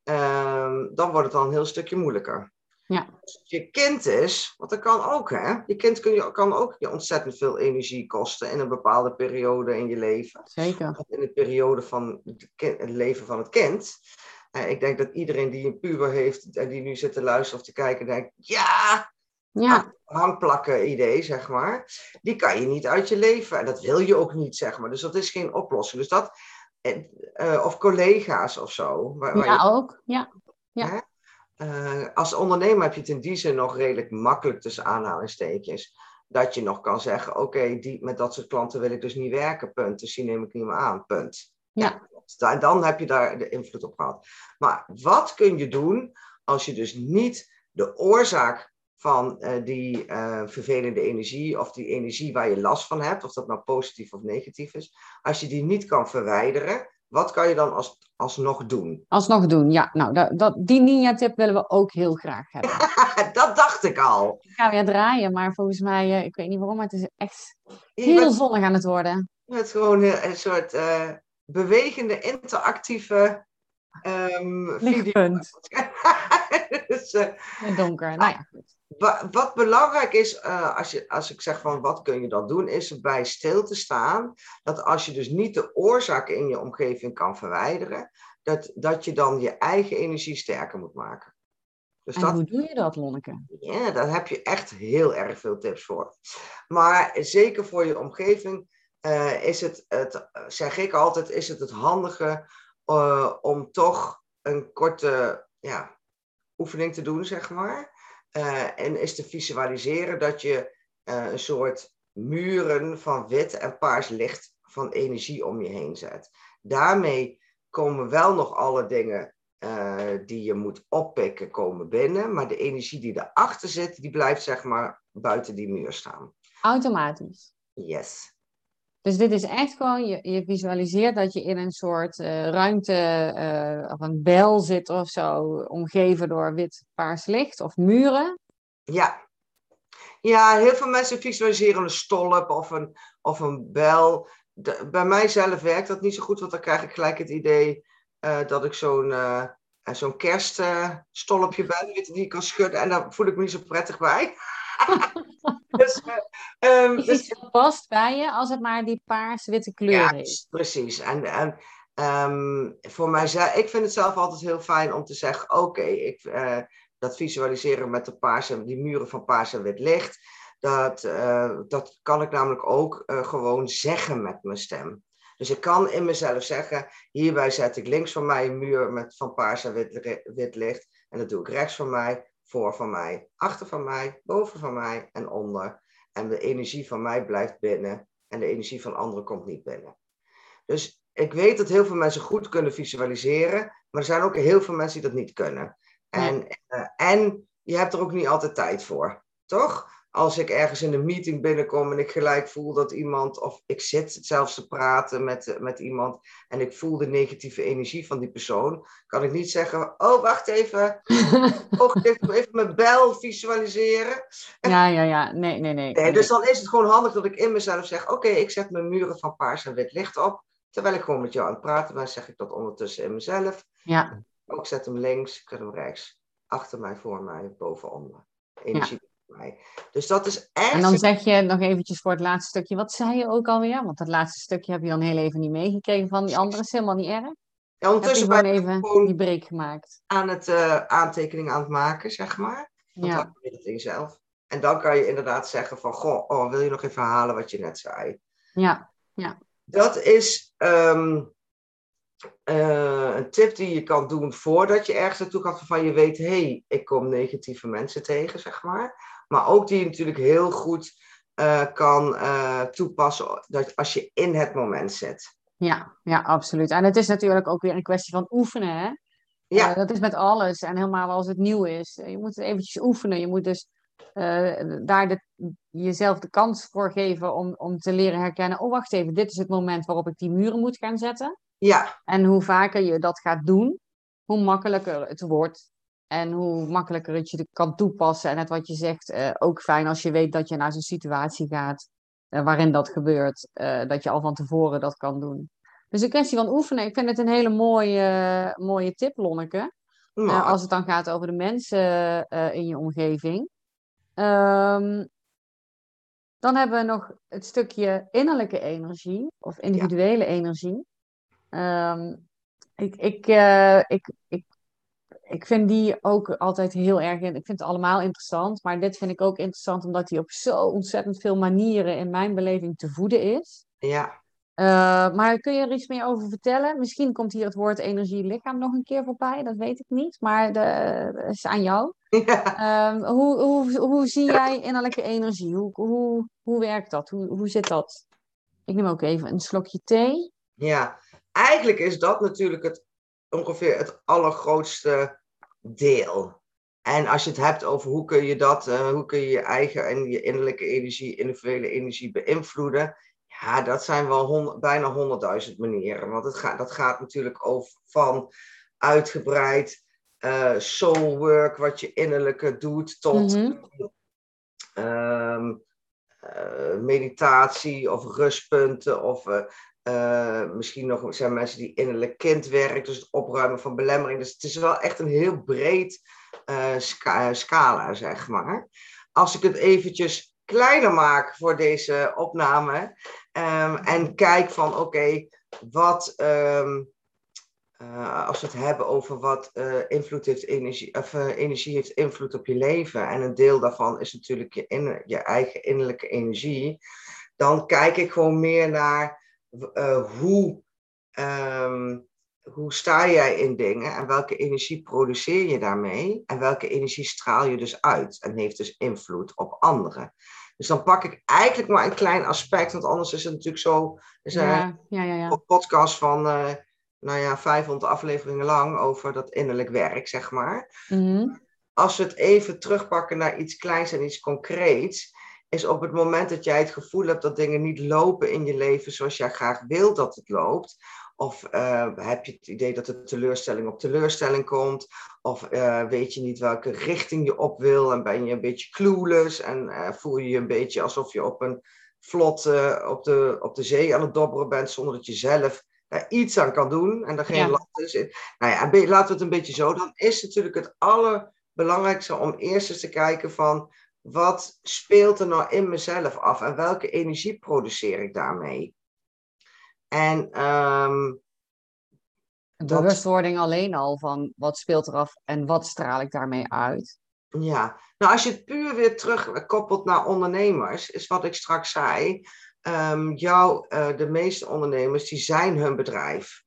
uh, dan wordt het dan een heel stukje moeilijker. Ja. Als het je kind is, want dat kan ook, hè? Je kind kun je, kan ook je ontzettend veel energie kosten in een bepaalde periode in je leven. Zeker. In de periode van het, kind- het leven van het kind. Eh, ik denk dat iedereen die een puber heeft en die nu zit te luisteren of te kijken, denkt: ja, Ja, hangplakken idee, zeg maar. Die kan je niet uit je leven. En dat wil je ook niet, zeg maar. Dus dat is geen oplossing. Dus dat, eh, of collega's of zo. Waar, waar je- ja ook. Ja. Ja. Eh, als ondernemer heb je het in die zin nog redelijk makkelijk tussen aanhalingstekens. Dat je nog kan zeggen, oké, met dat soort klanten wil ik dus niet werken, punt. Dus die neem ik niet meer aan, punt. Ja. En dan heb je daar de invloed op gehad. Maar wat kun je doen als je dus niet de oorzaak van eh, die eh, vervelende energie of die energie waar je last van hebt, of dat nou positief of negatief is, als je die niet kan verwijderen, wat kan je dan als, alsnog doen? Alsnog doen. Ja, nou, dat, dat, die ninja-tip willen we ook heel graag hebben. dat dacht ik al. Ik ga weer draaien, maar volgens mij, eh, ik weet niet waarom, maar het is echt heel bent, zonnig aan het worden. je bent gewoon een, een soort eh, bewegende, interactieve ehm video. Dus, eh, In het donker. Nou ja, goed. Wa- wat belangrijk is, eh, als, je, als ik zeg van wat kun je dan doen, is erbij stil te staan. Dat als je dus niet de oorzaak in je omgeving kan verwijderen, dat, dat je dan je eigen energie sterker moet maken. Dus En dat, hoe doe je dat, Lonneke? ja, daar heb je echt heel erg veel tips voor. Maar zeker voor je omgeving eh, is het, het, zeg ik altijd, is het het handige eh, om toch een korte ja, oefening te doen, zeg maar. Eh, en is te visualiseren dat je eh, een soort muren van wit en paars licht van energie om je heen zet. Daarmee komen wel nog alle dingen eh, die je moet oppikken komen binnen, maar de energie die erachter zit, die blijft zeg maar buiten die muur staan. Automatisch. Yes. Dus dit is echt gewoon, je, je visualiseert dat je in een soort eh, ruimte eh, of een bel zit of zo, omgeven door wit-paars licht of muren. Ja. Ja, heel veel mensen visualiseren een stolp of een, of een bel. De- bij mijzelf werkt dat niet zo goed, want dan krijg ik gelijk het idee eh, dat ik zo'n zo'n kerststolpje ben, die ik kan schudden. En daar voel ik me niet zo prettig bij. Dus, eh, ehm, dus- past bij je als het maar die paars-witte kleur Ja, is. precies. En, en ehm, voor mijzelf, ik vind het zelf altijd heel fijn om te zeggen: oké, ik eh, dat visualiseren met de paarse, die muren van paars en wit licht, dat, eh, dat kan ik namelijk ook gewoon zeggen met mijn stem. Dus ik kan in mezelf zeggen: hierbij zet ik links van mij een muur met, van paars en wit, wit licht. En dat doe ik rechts van mij, voor van mij, achter van mij, boven van mij en onder. En de energie van mij blijft binnen en de energie van anderen komt niet binnen. Dus ik weet dat heel veel mensen goed kunnen visualiseren, maar er zijn ook heel veel mensen die dat niet kunnen. En, eh, en je hebt er ook niet altijd tijd voor, toch? Als ik ergens in een meeting binnenkom en ik gelijk voel dat iemand, of ik zit zelfs te praten met, met iemand en ik voel de negatieve energie van die persoon, kan ik niet zeggen: Oh, wacht even, dicht, even mijn bel visualiseren. ja, ja, ja. Nee, nee, nee. Nee, dus dan is het gewoon handig dat ik in mezelf zeg: Oké, ik zet mijn muren van paars en wit licht op. Terwijl ik gewoon met jou aan het praten ben, zeg ik dat ondertussen in mezelf. Ja, Oh, ik zet hem links, ik zet hem rechts. Achter mij, voor mij, boven, onder. Energie mij. Dus dat is echt. en dan zeg je nog eventjes voor het laatste stukje, wat zei je ook alweer? Want dat laatste stukje heb je dan heel even niet meegekregen van die andere, is helemaal niet erg. Ja, Heb je ondertussen ben ik even gewoon die break gemaakt. aan het uh, aantekeningen aan het maken, zeg maar. Want Ja, het in jezelf. En dan kan je inderdaad zeggen van, goh, oh, wil je nog even herhalen wat je net zei? ja, Dat is ehm, eh, een tip die je kan doen voordat je ergens naartoe gaat waarvan je weet, hé, hey, ik kom negatieve mensen tegen, zeg maar. Maar ook die je natuurlijk heel goed eh, kan eh, toepassen dat als je in het moment zit. ja, ja, absoluut. En het is natuurlijk ook weer een kwestie van oefenen, hè? Ja, Eh, dat is met alles en helemaal als het nieuw is. Je moet het eventjes oefenen. Je moet dus daar de, jezelf de kans voor geven om, om te leren herkennen. Oh, wacht even, dit is het moment waarop ik die muren moet gaan zetten. ja, En hoe vaker je dat gaat doen, hoe makkelijker het wordt. En hoe makkelijker het je kan toepassen. En het wat je zegt, eh, ook fijn als je weet dat je naar zo'n situatie gaat eh, waarin dat gebeurt. eh, dat je al van tevoren dat kan doen. Dus een kwestie van oefenen. Ik vind het een hele mooie, mooie tip, Lonneke. Uh, als het dan gaat over de mensen in je omgeving. Um, dan hebben we nog het stukje innerlijke energie of individuele ja. energie. Um, ik, ik, uh, ik, ik, ik vind die ook altijd heel erg. Ik vind het allemaal interessant. Maar dit vind ik ook interessant omdat die op zo ontzettend veel manieren in mijn beleving te voeden is. Ja. Uh, maar kun je er iets meer over vertellen? Misschien komt hier het woord energie-lichaam nog een keer voorbij, dat weet ik niet. Maar dat is aan jou. Ja. Um, hoe, hoe, hoe zie jij innerlijke energie? Hoe, hoe, hoe werkt dat? Hoe, hoe zit dat? Ik neem ook even een slokje thee. Ja, eigenlijk is dat natuurlijk het, ongeveer het allergrootste deel. En als je het hebt over hoe kun je dat, uh, hoe kun je je eigen en je innerlijke energie, individuele energie beïnvloeden, ja, dat zijn wel hond, bijna honderdduizend manieren. Want het gaat, dat gaat natuurlijk over van uitgebreid uh, soul work, wat je innerlijke doet, tot mm -hmm. uh, meditatie of rustpunten. Of uh, misschien nog zijn mensen die innerlijk kindwerk, dus het opruimen van belemmering. Dus het is wel echt een heel breed ska scala, zeg maar. Als ik het eventjes kleiner maak voor deze opname, Um, en kijk van oké, wat uh, als we het hebben over wat invloed heeft energie, of energie heeft invloed op je leven. En een deel daarvan is natuurlijk je, in, je eigen innerlijke energie. Dan kijk ik gewoon meer naar hoe, um, hoe sta jij in dingen en welke energie produceer je daarmee. En welke energie straal je dus uit en heeft dus invloed op anderen. Dus dan pak ik eigenlijk maar een klein aspect, want anders is het natuurlijk zo. is ja, ja, ja, ja. een podcast van, uh, nou ja, 500 afleveringen lang over dat innerlijk werk, zeg maar. Mm Als we het even terugpakken naar iets kleins en iets concreets, is op het moment dat jij het gevoel hebt dat dingen niet lopen in je leven zoals jij graag wilt dat het loopt, of uh, heb je het idee dat er teleurstelling op teleurstelling komt? Of uh, weet je niet welke richting je op wil en ben je een beetje clueless en uh, voel je je een beetje alsof je op een vlot op, de, op de zee aan het dobberen bent zonder dat je zelf daar iets aan kan doen en er geen ja. last is. Nou ja, laten we het een beetje zo. Dan is natuurlijk het allerbelangrijkste om eerst eens te kijken van wat speelt er nou in mezelf af en welke energie produceer ik daarmee? En um, bewustwording alleen al van wat speelt er af en wat straal ik daarmee uit. Ja, nou als je het puur weer terugkoppelt naar ondernemers, is wat ik straks zei. Um, jou, uh, de meeste ondernemers, die zijn hun bedrijf.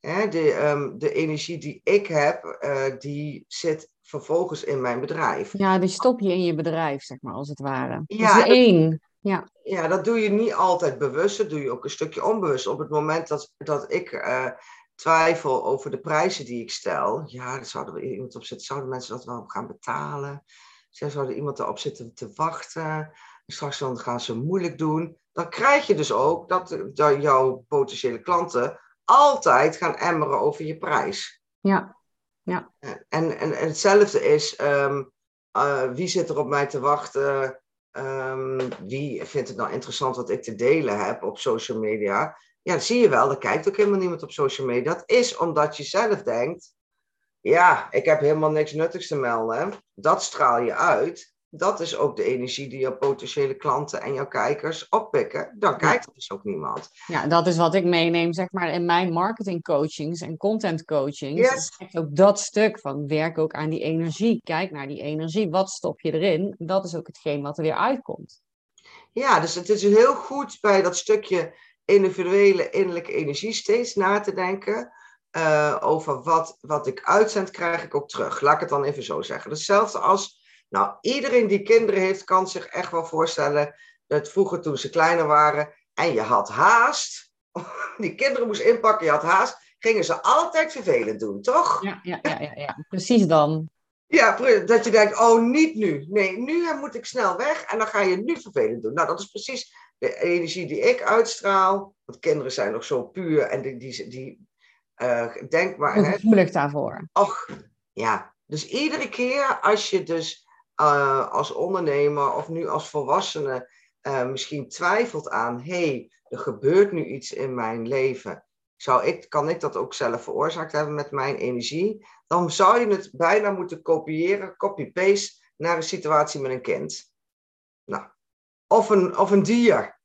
Hè, de, um, de energie die ik heb, uh, die zit vervolgens in mijn bedrijf. Ja, die stop je in je bedrijf, zeg maar, als het ware. Ja, dat is één. Ja. ja, dat doe je niet altijd bewust, dat doe je ook een stukje onbewust. Op het moment dat, dat ik uh, twijfel over de prijzen die ik stel, ja, dan zouden we iemand op zitten, zouden mensen dat wel gaan betalen? Zouden iemand erop zitten te wachten? Straks dan gaan ze moeilijk doen. Dan krijg je dus ook dat, dat jouw potentiële klanten altijd gaan emmeren over je prijs. Ja, ja. En, en, hetzelfde is, um, uh, wie zit er op mij te wachten? Um, wie vindt het nou interessant wat ik te delen heb op social media? Ja, dat zie je wel. Er kijkt ook helemaal niemand op social media. Dat is omdat je zelf denkt: ja, ik heb helemaal niks nuttigs te melden. Dat straal je uit dat is ook de energie die jouw potentiële klanten en jouw kijkers oppikken. Dan kijkt dus ook niemand. Ja, dat is wat ik meeneem, zeg maar, in mijn marketingcoachings en content coachings. Yes. Ook dat stuk van werk ook aan die energie. Kijk naar die energie. Wat stop je erin? Dat is ook hetgeen wat er weer uitkomt. Ja, dus het is heel goed bij dat stukje individuele innerlijke energie steeds na te denken. Uh, over wat, wat ik uitzend, krijg ik ook terug. Laat ik het dan even zo zeggen. Hetzelfde als nou, iedereen die kinderen heeft, kan zich echt wel voorstellen dat vroeger toen ze kleiner waren en je had haast, die kinderen moesten inpakken, je had haast, gingen ze altijd vervelend doen, toch? Ja, ja, ja, ja, ja. precies dan. Ja, dat je denkt, oh, niet nu. Nee, nu moet ik snel weg en dan ga je nu vervelend doen. Nou, dat is precies de energie die ik uitstraal. Want kinderen zijn nog zo puur en die, die, die uh, denk maar... Gevoelig daarvoor. Och, ja. Dus iedere keer als je dus uh, als ondernemer of nu als volwassene uh, misschien twijfelt aan, hey, er gebeurt nu iets in mijn leven. zou ik, kan ik dat ook zelf veroorzaakt hebben met mijn energie, dan zou je het bijna moeten kopiëren, copy-paste, naar een situatie met een kind. Nou, of een, of een dier,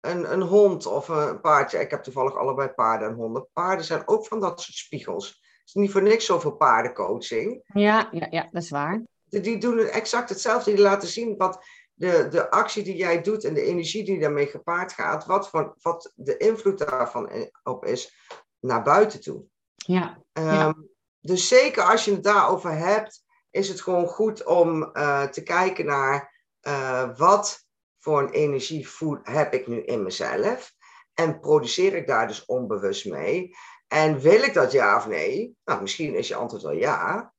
een, een hond of een paardje. Ik heb toevallig allebei paarden en honden. Paarden zijn ook van dat soort spiegels. Het is niet voor niks zoveel paardencoaching. Ja, ja, ja dat is waar. Die doen exact hetzelfde. Die laten zien wat de, de actie die jij doet en de energie die daarmee gepaard gaat, wat, voor, wat de invloed daarvan op is naar buiten toe. Ja. Ehm, dus zeker als je het daarover hebt, is het gewoon goed om uh, te kijken naar uh, wat voor een energie heb ik nu in mezelf. En produceer ik daar dus onbewust mee? En wil ik dat ja of nee? Nou, misschien is je antwoord wel ja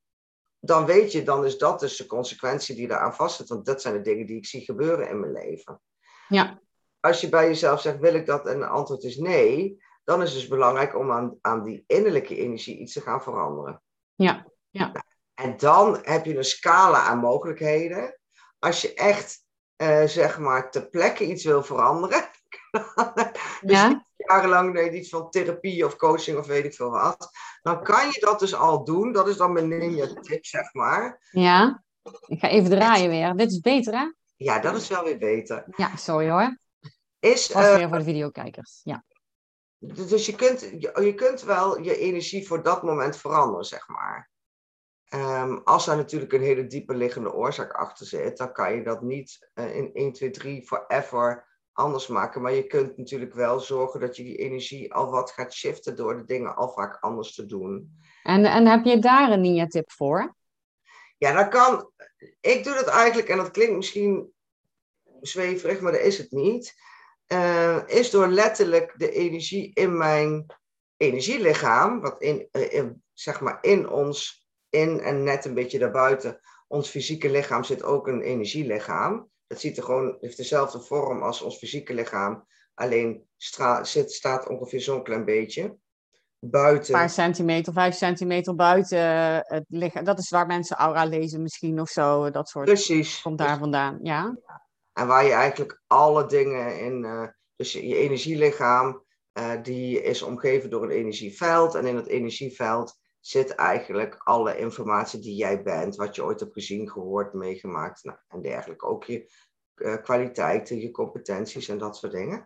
dan weet je, dan is dat dus de consequentie die eraan vastzit. Want dat zijn de dingen die ik zie gebeuren in mijn leven. Ja. Als je bij jezelf zegt, wil ik dat? En het antwoord is nee. Dan is het dus belangrijk om aan, aan die innerlijke energie iets te gaan veranderen. Ja, ja. En dan heb je een scala aan mogelijkheden. Als je echt, uh, zeg maar, ter plekke iets wil veranderen. dus ja jarenlang deed iets van therapie of coaching of weet ik veel wat. Dan kan je dat dus al doen. Dat is dan mijn ninja tip, zeg maar. Ja, ik ga even draaien weer. Dit is beter, hè? Ja, dat is wel weer beter. Ja, sorry hoor. Is, was uh, weer voor de videokijkers, ja. Dus je kunt, je, kunt wel je energie voor dat moment veranderen, zeg maar. Um, als er natuurlijk een hele diepe liggende oorzaak achter zit, dan kan je dat niet uh, in 1, 2, 3 forever anders maken. Maar je kunt natuurlijk wel zorgen dat je die energie al wat gaat shiften door de dingen al vaak anders te doen. En, en heb je daar een ninja-tip voor? Ja, dat kan. Ik doe dat eigenlijk, en dat klinkt misschien zweverig, maar dat is het niet. Uh, is door letterlijk de energie in mijn energielichaam, wat in, uh, in, zeg maar in ons, in en net een beetje daarbuiten, ons fysieke lichaam zit ook een energielichaam. Het ziet er gewoon, heeft dezelfde vorm als ons fysieke lichaam. Alleen zit, staat ongeveer zo'n klein beetje buiten. Een paar centimeter, vijf centimeter buiten het lichaam. Dat is waar mensen aura lezen misschien of zo. Dat soort. Precies. Komt daar vandaan, ja. En waar je eigenlijk alle dingen in... Uh, dus je, energielichaam, uh, die is omgeven door een energieveld. En in het energieveld zit eigenlijk alle informatie die jij bent, wat je ooit hebt gezien, gehoord, meegemaakt nou, en dergelijke. Ook je uh, kwaliteiten, je competenties en dat soort dingen.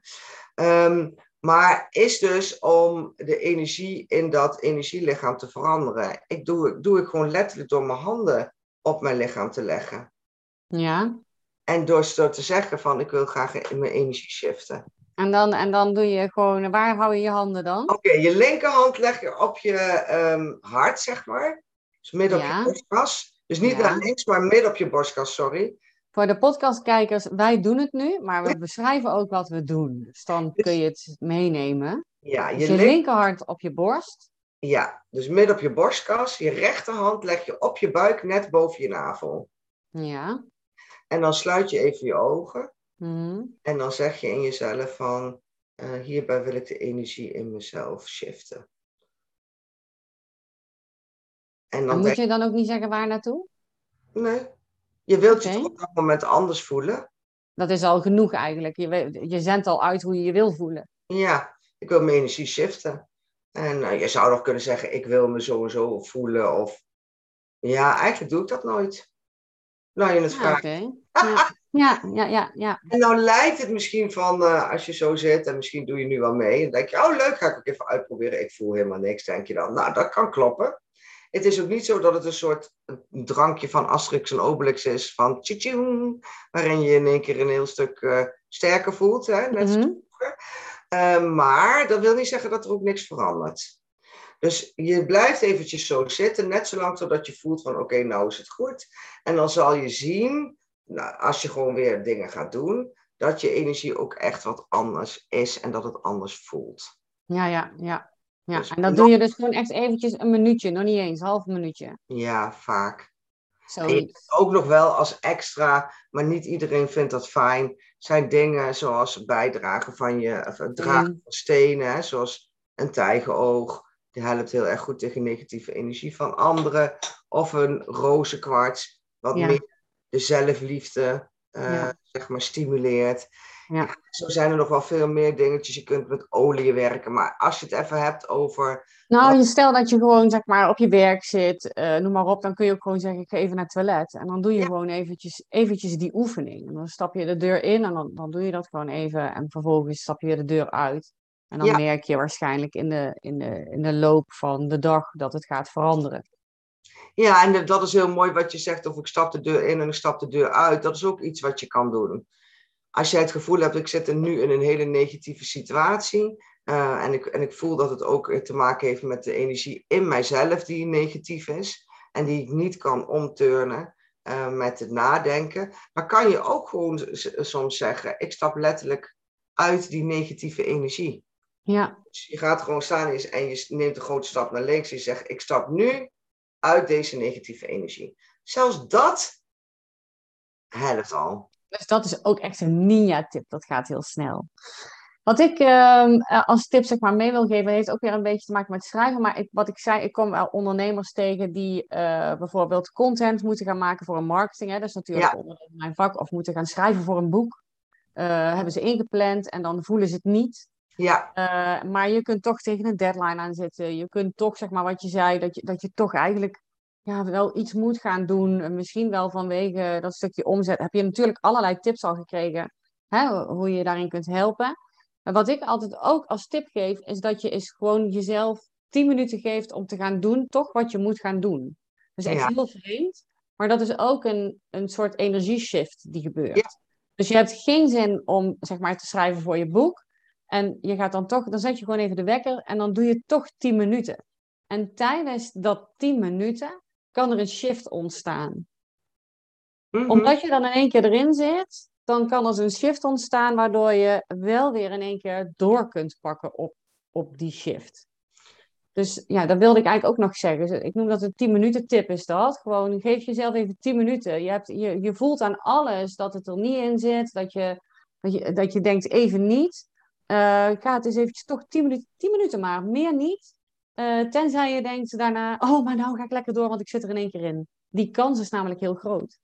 Um, maar is dus om de energie in dat energielichaam te veranderen. Ik doe, doe ik gewoon letterlijk door mijn handen op mijn lichaam te leggen. Ja. En door, door te zeggen van ik wil graag mijn energie shiften. En dan, en dan doe je gewoon, waar hou je je handen dan? Oké, je linkerhand leg je op je um, hart, zeg maar. Dus midden op je borstkas. Dus niet naar links, maar midden op je borstkas, sorry. Voor de podcastkijkers, wij doen het nu, maar we beschrijven ook wat we doen. Dus dan dus kun je het meenemen. Ja, je, dus je linkerhand op je borst. Ja, dus midden op je borstkas. Je rechterhand leg je op je buik, net boven je navel. Ja. En dan sluit je even je ogen. Mhm. En dan zeg je in jezelf van, uh, hierbij wil ik de energie in mezelf shiften. En, dan moet je dan ook niet zeggen waar naartoe? Nee. Je wilt je op dat moment anders voelen. Dat is al genoeg eigenlijk. Je, je zendt al uit hoe je je wil voelen. Ja, ik wil mijn energie shiften. En uh, je zou nog kunnen zeggen, ik wil me sowieso voelen. Of ja, eigenlijk doe ik dat nooit. Nou, je het ja, vraagt. Ja. Ja, ja, ja, ja. En dan lijkt het misschien van, uh, als je zo zit en misschien doe je nu wel mee. En denk je, oh leuk, ga ik ook even uitproberen. Ik voel helemaal niks, denk je dan. Nou, dat kan kloppen. Het is ook niet zo dat het een soort drankje van Asterix en Obelix is. Van waarin je in één keer een heel stuk uh, sterker voelt. Hè, net mm -hmm. uh, maar dat wil niet zeggen dat er ook niks verandert. Dus je blijft eventjes zo zitten, net zolang totdat je voelt van oké, okay, nou is het goed. En dan zal je zien nou, als je gewoon weer dingen gaat doen, dat je energie ook echt wat anders is en dat het anders voelt. Ja, ja, ja. ja. Dus en dat doe je dus gewoon echt eventjes een minuutje, nog niet eens, een half minuutje. Ja, vaak. Ook nog wel als extra, maar niet iedereen vindt dat fijn, zijn dingen zoals bijdragen van je, of het dragen van stenen, zoals een tijgenoog. Die helpt heel erg goed tegen negatieve energie van anderen. Of een rozenkwarts, wat ja. meer de zelfliefde uh, zeg maar stimuleert. ja. Zo zijn er nog wel veel meer dingetjes. Je kunt met olie werken. Maar als je het even hebt over. Nou, stel dat je gewoon zeg maar op je werk zit, uh, noem maar op, dan kun je ook gewoon zeggen: ik ga even naar het toilet. En dan doe je gewoon eventjes, eventjes die oefening. En dan stap je de deur in en dan, dan doe je dat gewoon even. En vervolgens stap je de deur uit. En dan merk je waarschijnlijk in de, in, de, in de loop van de dag dat het gaat veranderen. Ja, en dat is heel mooi wat je zegt, of ik stap de deur in en ik stap de deur uit. Dat is ook iets wat je kan doen. Als jij het gevoel hebt, ik zit er nu in een hele negatieve situatie. Uh, en, ik, en ik voel dat het ook te maken heeft met de energie in mijzelf die negatief is. En die ik niet kan omturnen uh, met het nadenken. Maar kan je ook gewoon soms zeggen, ik stap letterlijk uit die negatieve energie. Ja. Dus je gaat gewoon staan en je neemt een grote stap naar links. En je zegt, ik stap nu uit deze negatieve energie. Zelfs dat helpt al. Dus dat is ook echt een ninja-tip. Dat gaat heel snel. Wat ik uh, als tip zeg maar, mee wil geven, heeft ook weer een beetje te maken met schrijven. Maar ik, wat ik zei, ik kom wel ondernemers tegen die uh, bijvoorbeeld content moeten gaan maken voor een marketing. Hè? Dat is natuurlijk ja. onder mijn vak. Of moeten gaan schrijven voor een boek. Uh, hebben ze ingepland en dan voelen ze het niet. Ja. Uh, maar je kunt toch tegen een deadline aan zitten. Je kunt toch, zeg maar, wat je zei, dat je, dat je toch eigenlijk ja, wel iets moet gaan doen. Misschien wel vanwege dat stukje omzet. Heb je natuurlijk allerlei tips al gekregen hè, hoe je daarin kunt helpen. Maar wat ik altijd ook als tip geef, is dat je eens gewoon jezelf 10 minuten geeft om te gaan doen, toch wat je moet gaan doen. Dat is echt heel vreemd. Maar dat is ook een, een soort energieshift die gebeurt. Dus je hebt geen zin om zeg maar, te schrijven voor je boek. En je gaat dan toch, dan zet je gewoon even de wekker en dan doe je toch 10 minuten. En tijdens dat 10 minuten kan er een shift ontstaan. Mhm. Omdat je dan in één keer erin zit, dan kan er een shift ontstaan waardoor je wel weer in één keer door kunt pakken op, op die shift. Dus ja, dat wilde ik eigenlijk ook nog zeggen. Ik noem dat een 10 minuten tip is dat. Gewoon geef jezelf even 10 minuten. Je, hebt, je, je voelt aan alles dat het er niet in zit. Dat je, dat je, dat je denkt even niet. Uh, ga het eens eventjes toch 10 minuten, 10 minuten maar, meer niet. Uh, tenzij je denkt daarna, oh, maar nou ga ik lekker door, want ik zit er in één keer in. Die kans is namelijk heel groot.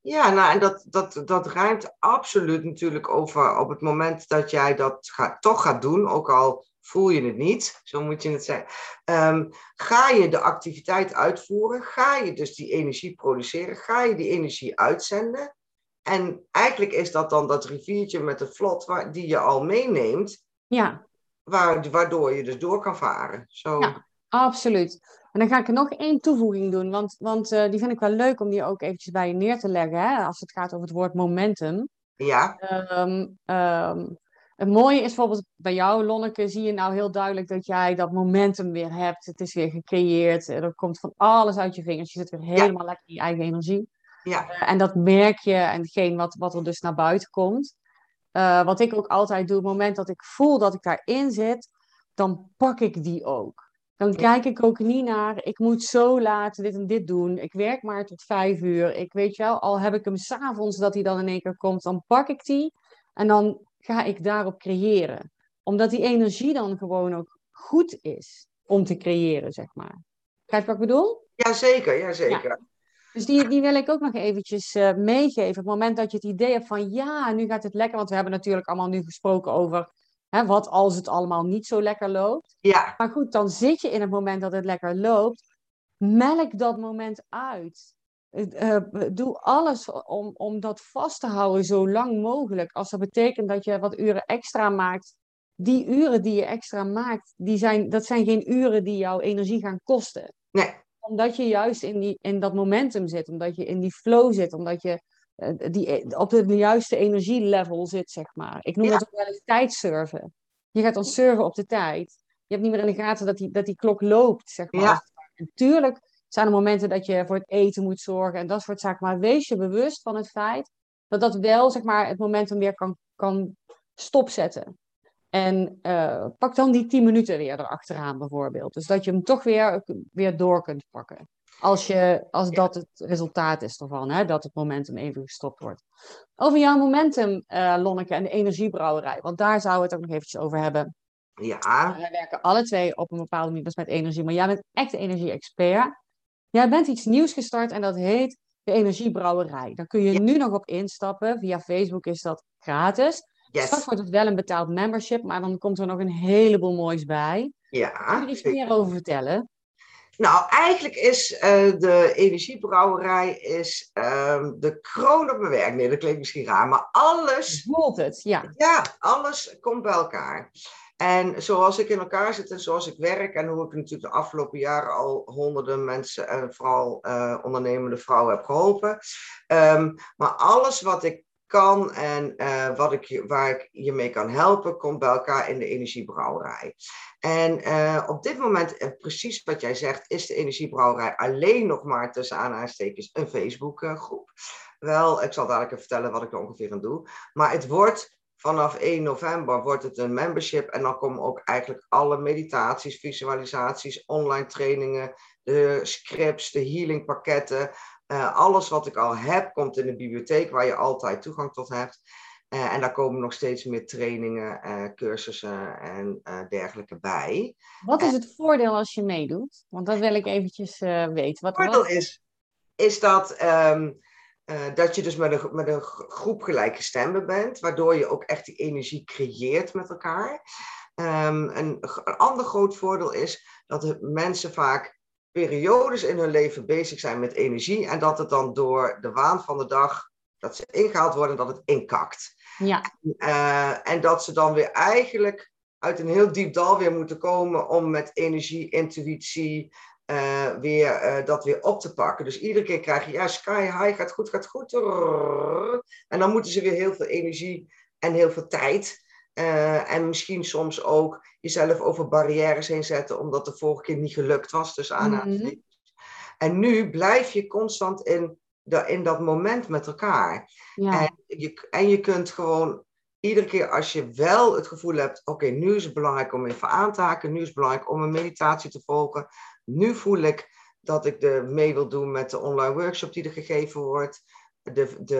Ja, nou, en dat, dat, dat ruimt absoluut natuurlijk over op het moment dat jij dat toch gaat doen, ook al voel je het niet, zo moet je het zeggen. Um, ga je de activiteit uitvoeren, ga je dus die energie produceren, ga je die energie uitzenden. En eigenlijk is dat dan dat riviertje met de vlot waar, die je al meeneemt. Ja. Waar, waardoor je dus door kan varen. Zo. Ja, absoluut. En dan ga ik er nog één toevoeging doen, want, want uh, die vind ik wel leuk om die ook eventjes bij je neer te leggen, hè, als het gaat over het woord momentum. Ja. Um, um, het mooie is bijvoorbeeld bij jou, Lonneke, zie je nou heel duidelijk dat jij dat momentum weer hebt. Het is weer gecreëerd, er komt van alles uit je vingers. Je zit weer helemaal ja. lekker in je eigen energie. Ja. Uh, en dat merk je en hetgeen wat, wat er dus naar buiten komt. Uh, wat ik ook altijd doe, op het moment dat ik voel dat ik daarin zit, dan pak ik die ook. Dan kijk ik ook niet naar, ik moet zo laat dit en dit doen. Ik werk maar tot vijf uur. Ik weet wel, al heb ik hem s'avonds dat hij dan in één keer komt, dan pak ik die. En dan ga ik daarop creëren. Omdat die energie dan gewoon ook goed is om te creëren, zeg maar. Kijk wat ik bedoel? Jazeker, jazeker. Ja. Dus die, die wil ik ook nog eventjes uh, meegeven. Op het moment dat je het idee hebt van ja, nu gaat het lekker. Want we hebben natuurlijk allemaal nu gesproken over hè, wat als het allemaal niet zo lekker loopt. Ja. Maar goed, dan zit je in het moment dat het lekker loopt. Melk dat moment uit. Uh, doe alles om, om dat vast te houden zo lang mogelijk. Als dat betekent dat je wat uren extra maakt. Die uren die je extra maakt, die zijn, dat zijn geen uren die jouw energie gaan kosten. Nee omdat je juist in, die, in dat momentum zit, omdat je in die flow zit, omdat je uh, die, op de juiste energielevel zit, zeg maar. Ik noem ja. dat ook wel eens tijdsurfen. Je gaat dan surfen op de tijd. Je hebt niet meer in de gaten dat die, dat die klok loopt, zeg maar. Ja. Natuurlijk zijn er momenten dat je voor het eten moet zorgen en dat soort zaken, maar wees je bewust van het feit dat dat wel, zeg maar, het momentum weer kan, kan stopzetten. En uh, pak dan die 10 minuten weer erachteraan bijvoorbeeld. Dus dat je hem toch weer, weer door kunt pakken. Als, je, als dat het resultaat is ervan, hè, dat het momentum even gestopt wordt. Over jouw momentum, uh, Lonneke, en de energiebrouwerij. Want daar zouden we het ook nog eventjes over hebben. Ja. Wij werken alle twee op een bepaalde manier dus met energie. Maar jij bent echt energie-expert. Jij bent iets nieuws gestart en dat heet de energiebrouwerij. Daar kun je ja. nu nog op instappen. Via Facebook is dat gratis. Yes. Straks wordt het wel een betaald membership, maar dan komt er nog een heleboel moois bij. Ja. Kun je er iets meer over vertellen? Nou, eigenlijk is uh, de energiebrouwerij is, uh, de kroon op mijn werk. Nee, dat klinkt misschien raar, maar alles... Voelt het, ja. Ja, alles komt bij elkaar. En zoals ik in elkaar zit en zoals ik werk en hoe ik natuurlijk de afgelopen jaren al honderden mensen en vooral uh, ondernemende vrouwen heb geholpen. Um, maar alles wat ik kan en uh, wat ik, waar ik je mee kan helpen, komt bij elkaar in de energiebrouwerij. En uh, op dit moment, en precies wat jij zegt, is de energiebrouwerij alleen nog maar tussen aanhalingstekens een Facebookgroep. Wel, ik zal dadelijk even vertellen wat ik er ongeveer aan doe. Maar het wordt vanaf 1 november wordt het een membership en dan komen ook eigenlijk alle meditaties, visualisaties, online trainingen, de scripts, de healingpakketten, uh, alles wat ik al heb komt in de bibliotheek waar je altijd toegang tot hebt. Uh, en daar komen nog steeds meer trainingen, uh, cursussen en dergelijke bij. Wat is het voordeel als je meedoet? Want dat wil ik eventjes weten. Wat het voordeel is, is dat um, uh, dat je dus met een, met een groep gelijkgestemden bent, waardoor je ook echt die energie creëert met elkaar. Um, een, een, ander groot voordeel is dat mensen vaak periodes in hun leven bezig zijn met energie en dat het dan door de waan van de dag, dat ze ingehaald worden, dat het inkakt. Ja. Uh, en dat ze dan weer eigenlijk uit een heel diep dal weer moeten komen om met energie, intuïtie, uh, weer, uh, dat weer op te pakken. Dus iedere keer krijg je, ja, sky high, gaat goed, gaat goed. En dan moeten ze weer heel veel energie en heel veel tijd. Uh, en misschien soms ook jezelf over barrières heen zetten, omdat de vorige keer niet gelukt was. Dus aan mm -hmm. En nu blijf je constant in, de, in dat moment met elkaar. Ja. En, je, en je kunt gewoon iedere keer als je wel het gevoel hebt, oké, okay, nu is het belangrijk om even aan te haken, nu is het belangrijk om een meditatie te volgen, nu voel ik dat ik de mee wil doen met de online workshop die er gegeven wordt. De, de,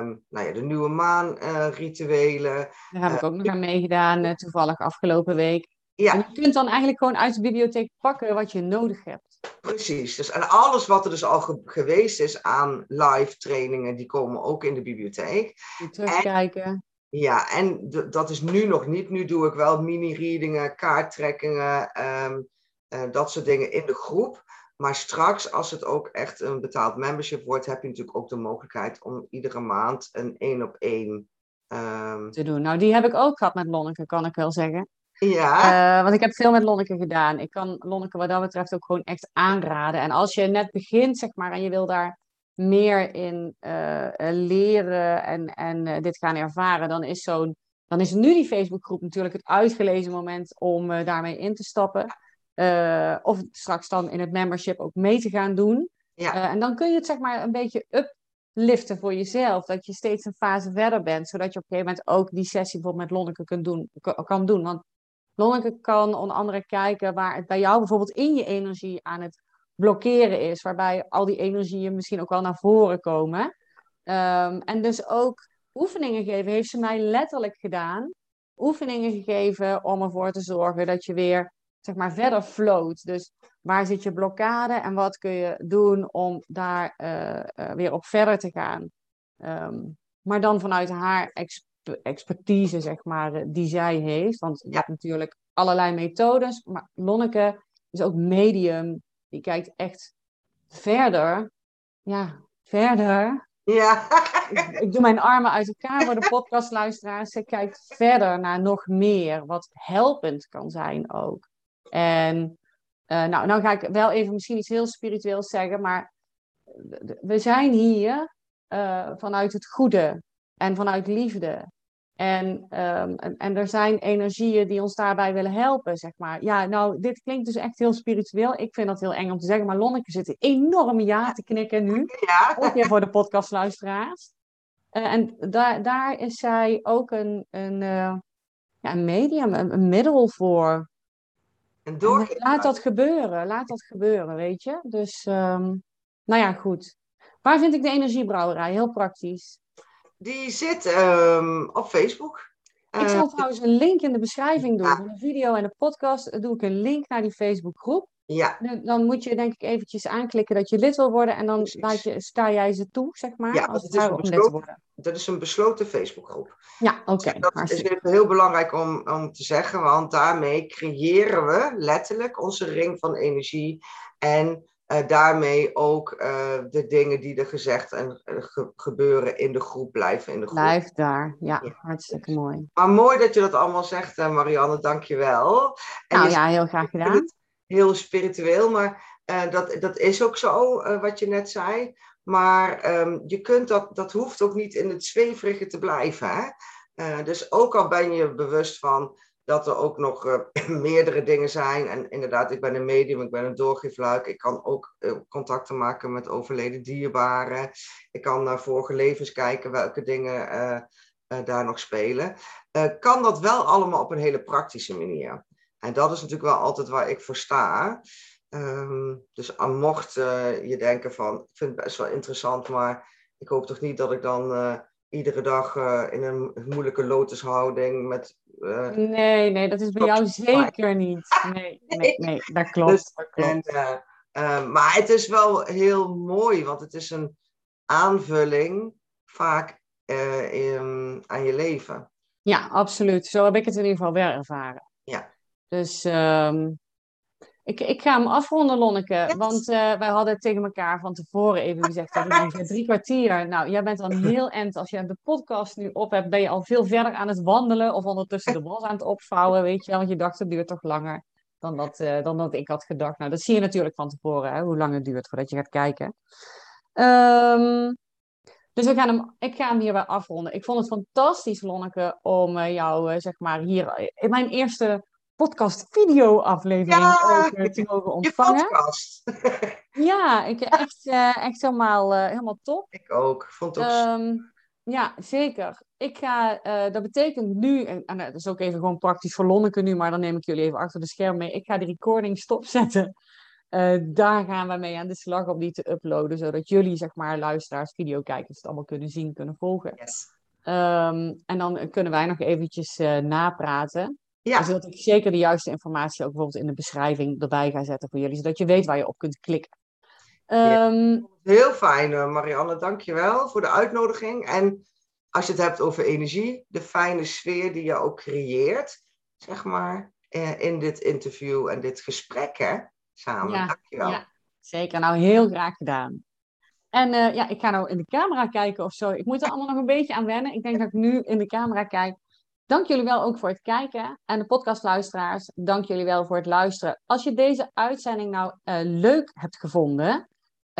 um, nou ja, de nieuwe maan uh, rituelen. Daar heb ik ook nog aan meegedaan, uh, toevallig afgelopen week. Ja. En je kunt dan eigenlijk gewoon uit de bibliotheek pakken wat je nodig hebt. Precies. Dus, en alles wat er dus al ge geweest is aan live trainingen, die komen ook in de bibliotheek. Je terugkijken. En, ja, en dat is nu nog niet. Nu doe ik wel mini-readingen, kaarttrekkingen, um, uh, dat soort dingen in de groep. Maar straks, als het ook echt een betaald membership wordt, heb je natuurlijk ook de mogelijkheid om iedere maand een één op één um... te doen. Nou, die heb ik ook gehad met Lonneke, kan ik wel zeggen. Ja. Uh, want ik heb veel met Lonneke gedaan. Ik kan Lonneke wat dat betreft ook gewoon echt aanraden. En als je net begint, zeg maar, en je wil daar meer in uh, leren en, en uh, dit gaan ervaren, dan is, zo'n, dan is nu die Facebookgroep natuurlijk het uitgelezen moment om daarmee in te stappen. Uh, of straks dan in het membership ook mee te gaan doen. Ja. Uh, en dan kun je het zeg maar een beetje upliften voor jezelf. Dat je steeds een fase verder bent. Zodat je op een gegeven moment ook die sessie bijvoorbeeld met Lonneke kunt doen, kan doen. Want Lonneke kan onder andere kijken waar het bij jou bijvoorbeeld in je energie aan het blokkeren is. Waarbij al die energieën misschien ook wel naar voren komen. Um, en dus ook oefeningen geven heeft ze mij letterlijk gedaan. Oefeningen gegeven om ervoor te zorgen dat je weer zeg maar verder float. Dus waar zit je blokkade en wat kun je doen om daar uh, uh, weer op verder te gaan. Um, maar dan vanuit haar exp expertise, zeg maar, die zij heeft. Want je hebt natuurlijk allerlei methodes. Maar Lonneke is ook medium. Die kijkt echt verder. Ja, verder. Ja. ik, ik, doe mijn armen uit elkaar voor de podcastluisteraars. Ze kijkt verder naar nog meer. Wat helpend kan zijn ook. En uh, nou, nou ga ik wel even misschien iets heel spiritueels zeggen, maar we zijn hier uh, vanuit het goede en vanuit liefde. En, um, en, en, er zijn energieën die ons daarbij willen helpen, zeg maar. Ja, nou, dit klinkt dus echt heel spiritueel. Ik vind dat heel eng om te zeggen, maar Lonneke zit enorm ja te knikken nu. Ja. Ook weer voor de podcastluisteraars. Uh, en daar, daar is zij ook een, een, ja, een medium, een, een middel voor. En door... Laat dat gebeuren, laat dat gebeuren, weet je. Dus, um, nou ja, goed. Waar vind ik de energiebrouwerij? Heel praktisch. Die zit um, op Facebook. Ik zal uh, trouwens een link in de beschrijving doen. Van de video en de podcast doe ik een link naar die Facebookgroep. Ja. Dan moet je denk ik eventjes aanklikken dat je lid wil worden en dan laat je, sta jij ze toe, zeg maar, ja, als het is om lid te worden. Dat is een besloten Facebookgroep. Ja, oké. dat is heel belangrijk om, om te zeggen, want daarmee creëren we letterlijk onze ring van energie en uh, daarmee ook uh, de dingen die er gezegd en uh, ge gebeuren in de groep blijven in de groep. Blijf daar, ja, ja. hartstikke mooi. Maar mooi dat je dat allemaal zegt, Marianne, dank je wel. En nou ja, heel graag gedaan. Heel spiritueel, maar dat, dat is ook zo, wat je net zei. Maar um, je kunt dat, dat hoeft ook niet in het zweverige te blijven. Hè? dus ook al ben je bewust van dat er ook nog meerdere dingen zijn. En inderdaad, ik ben een medium, ik ben een doorgeefluik. Ik kan ook contacten maken met overleden dierbaren. Ik kan naar vorige levens kijken welke dingen daar nog spelen. kan dat wel allemaal op een hele praktische manier. En dat is natuurlijk wel altijd waar ik voor sta. Um, dus mocht je denken van, ik vind het best wel interessant, maar ik hoop toch niet dat ik dan iedere dag in een moeilijke lotushouding met nee, nee, dat is bij jou zeker niet. Nee, nee, nee, dat klopt. Dus, dat klopt. En, uh, maar het is wel heel mooi, want het is een aanvulling vaak in, aan je leven. Ja, absoluut. Zo heb ik het in ieder geval wel ervaren. Dus um, ik, ik ga hem afronden, Lonneke. Want uh, wij hadden tegen elkaar van tevoren even gezegd dat ongeveer drie kwartier. Nou, jij bent dan heel end. Als je de podcast nu op hebt, ben je al veel verder aan het wandelen. Of ondertussen de was aan het opvouwen, weet je wel. Want je dacht, het duurt toch langer dan dat, uh, dan dat ik had gedacht. Nou, dat zie je natuurlijk van tevoren, hè, hoe lang het duurt voordat je gaat kijken. Um, dus we gaan hem, ik ga hem hierbij afronden. Ik vond het fantastisch, Lonneke, om uh, jou, zeg maar, hier in mijn eerste podcast video aflevering ja, ook uh, te mogen ontvangen. Je podcast. ja, ik echt, uh, echt helemaal, uh, helemaal top. Ik ook. vond het ook... Um, ja, zeker. Ik ga, dat betekent nu, en dat is ook even gewoon praktisch voor Lonneke nu, maar dan neem ik jullie even achter de scherm mee. Ik ga de recording stopzetten. daar gaan we mee aan de slag om die te uploaden, zodat jullie, zeg maar, luisteraars, videokijkers het allemaal kunnen zien, kunnen volgen. Yes. Um, en dan kunnen wij nog eventjes napraten. Ja. Zodat ik zeker de juiste informatie ook bijvoorbeeld in de beschrijving erbij ga zetten voor jullie, zodat je weet waar je op kunt klikken. Um, Heel fijn, eh, Marianne. Dankjewel voor de uitnodiging. En als je het hebt over energie, de fijne sfeer die je ook creëert, zeg maar, eh, in dit interview en dit gesprek, hè, samen. Ja, Dankjewel. Ja, zeker. Nou, heel graag gedaan. En uh, ja, ik ga nou in de camera kijken of zo. Ik moet er allemaal nog een beetje aan wennen. Ik denk dat ik nu in de camera kijk. Dank jullie wel ook voor het kijken. En de podcastluisteraars, dank jullie wel voor het luisteren. Als je deze uitzending nou uh, leuk hebt gevonden,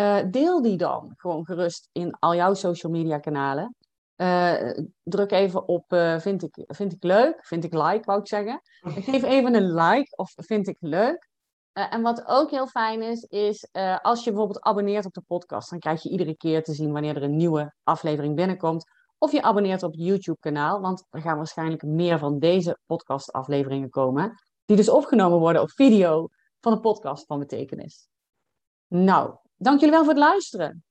uh, deel die dan gewoon gerust in al jouw social media kanalen. Uh, druk even op vind, ik, vind ik leuk, vind ik like, wou ik zeggen. Geef even een like of vind ik leuk. en wat ook heel fijn is, is als je bijvoorbeeld abonneert op de podcast, dan krijg je iedere keer te zien wanneer er een nieuwe aflevering binnenkomt. Of je abonneert op YouTube-kanaal, want er gaan waarschijnlijk meer van deze podcast-afleveringen komen. Die dus opgenomen worden op video van de podcast van betekenis. Nou, dank jullie wel voor het luisteren.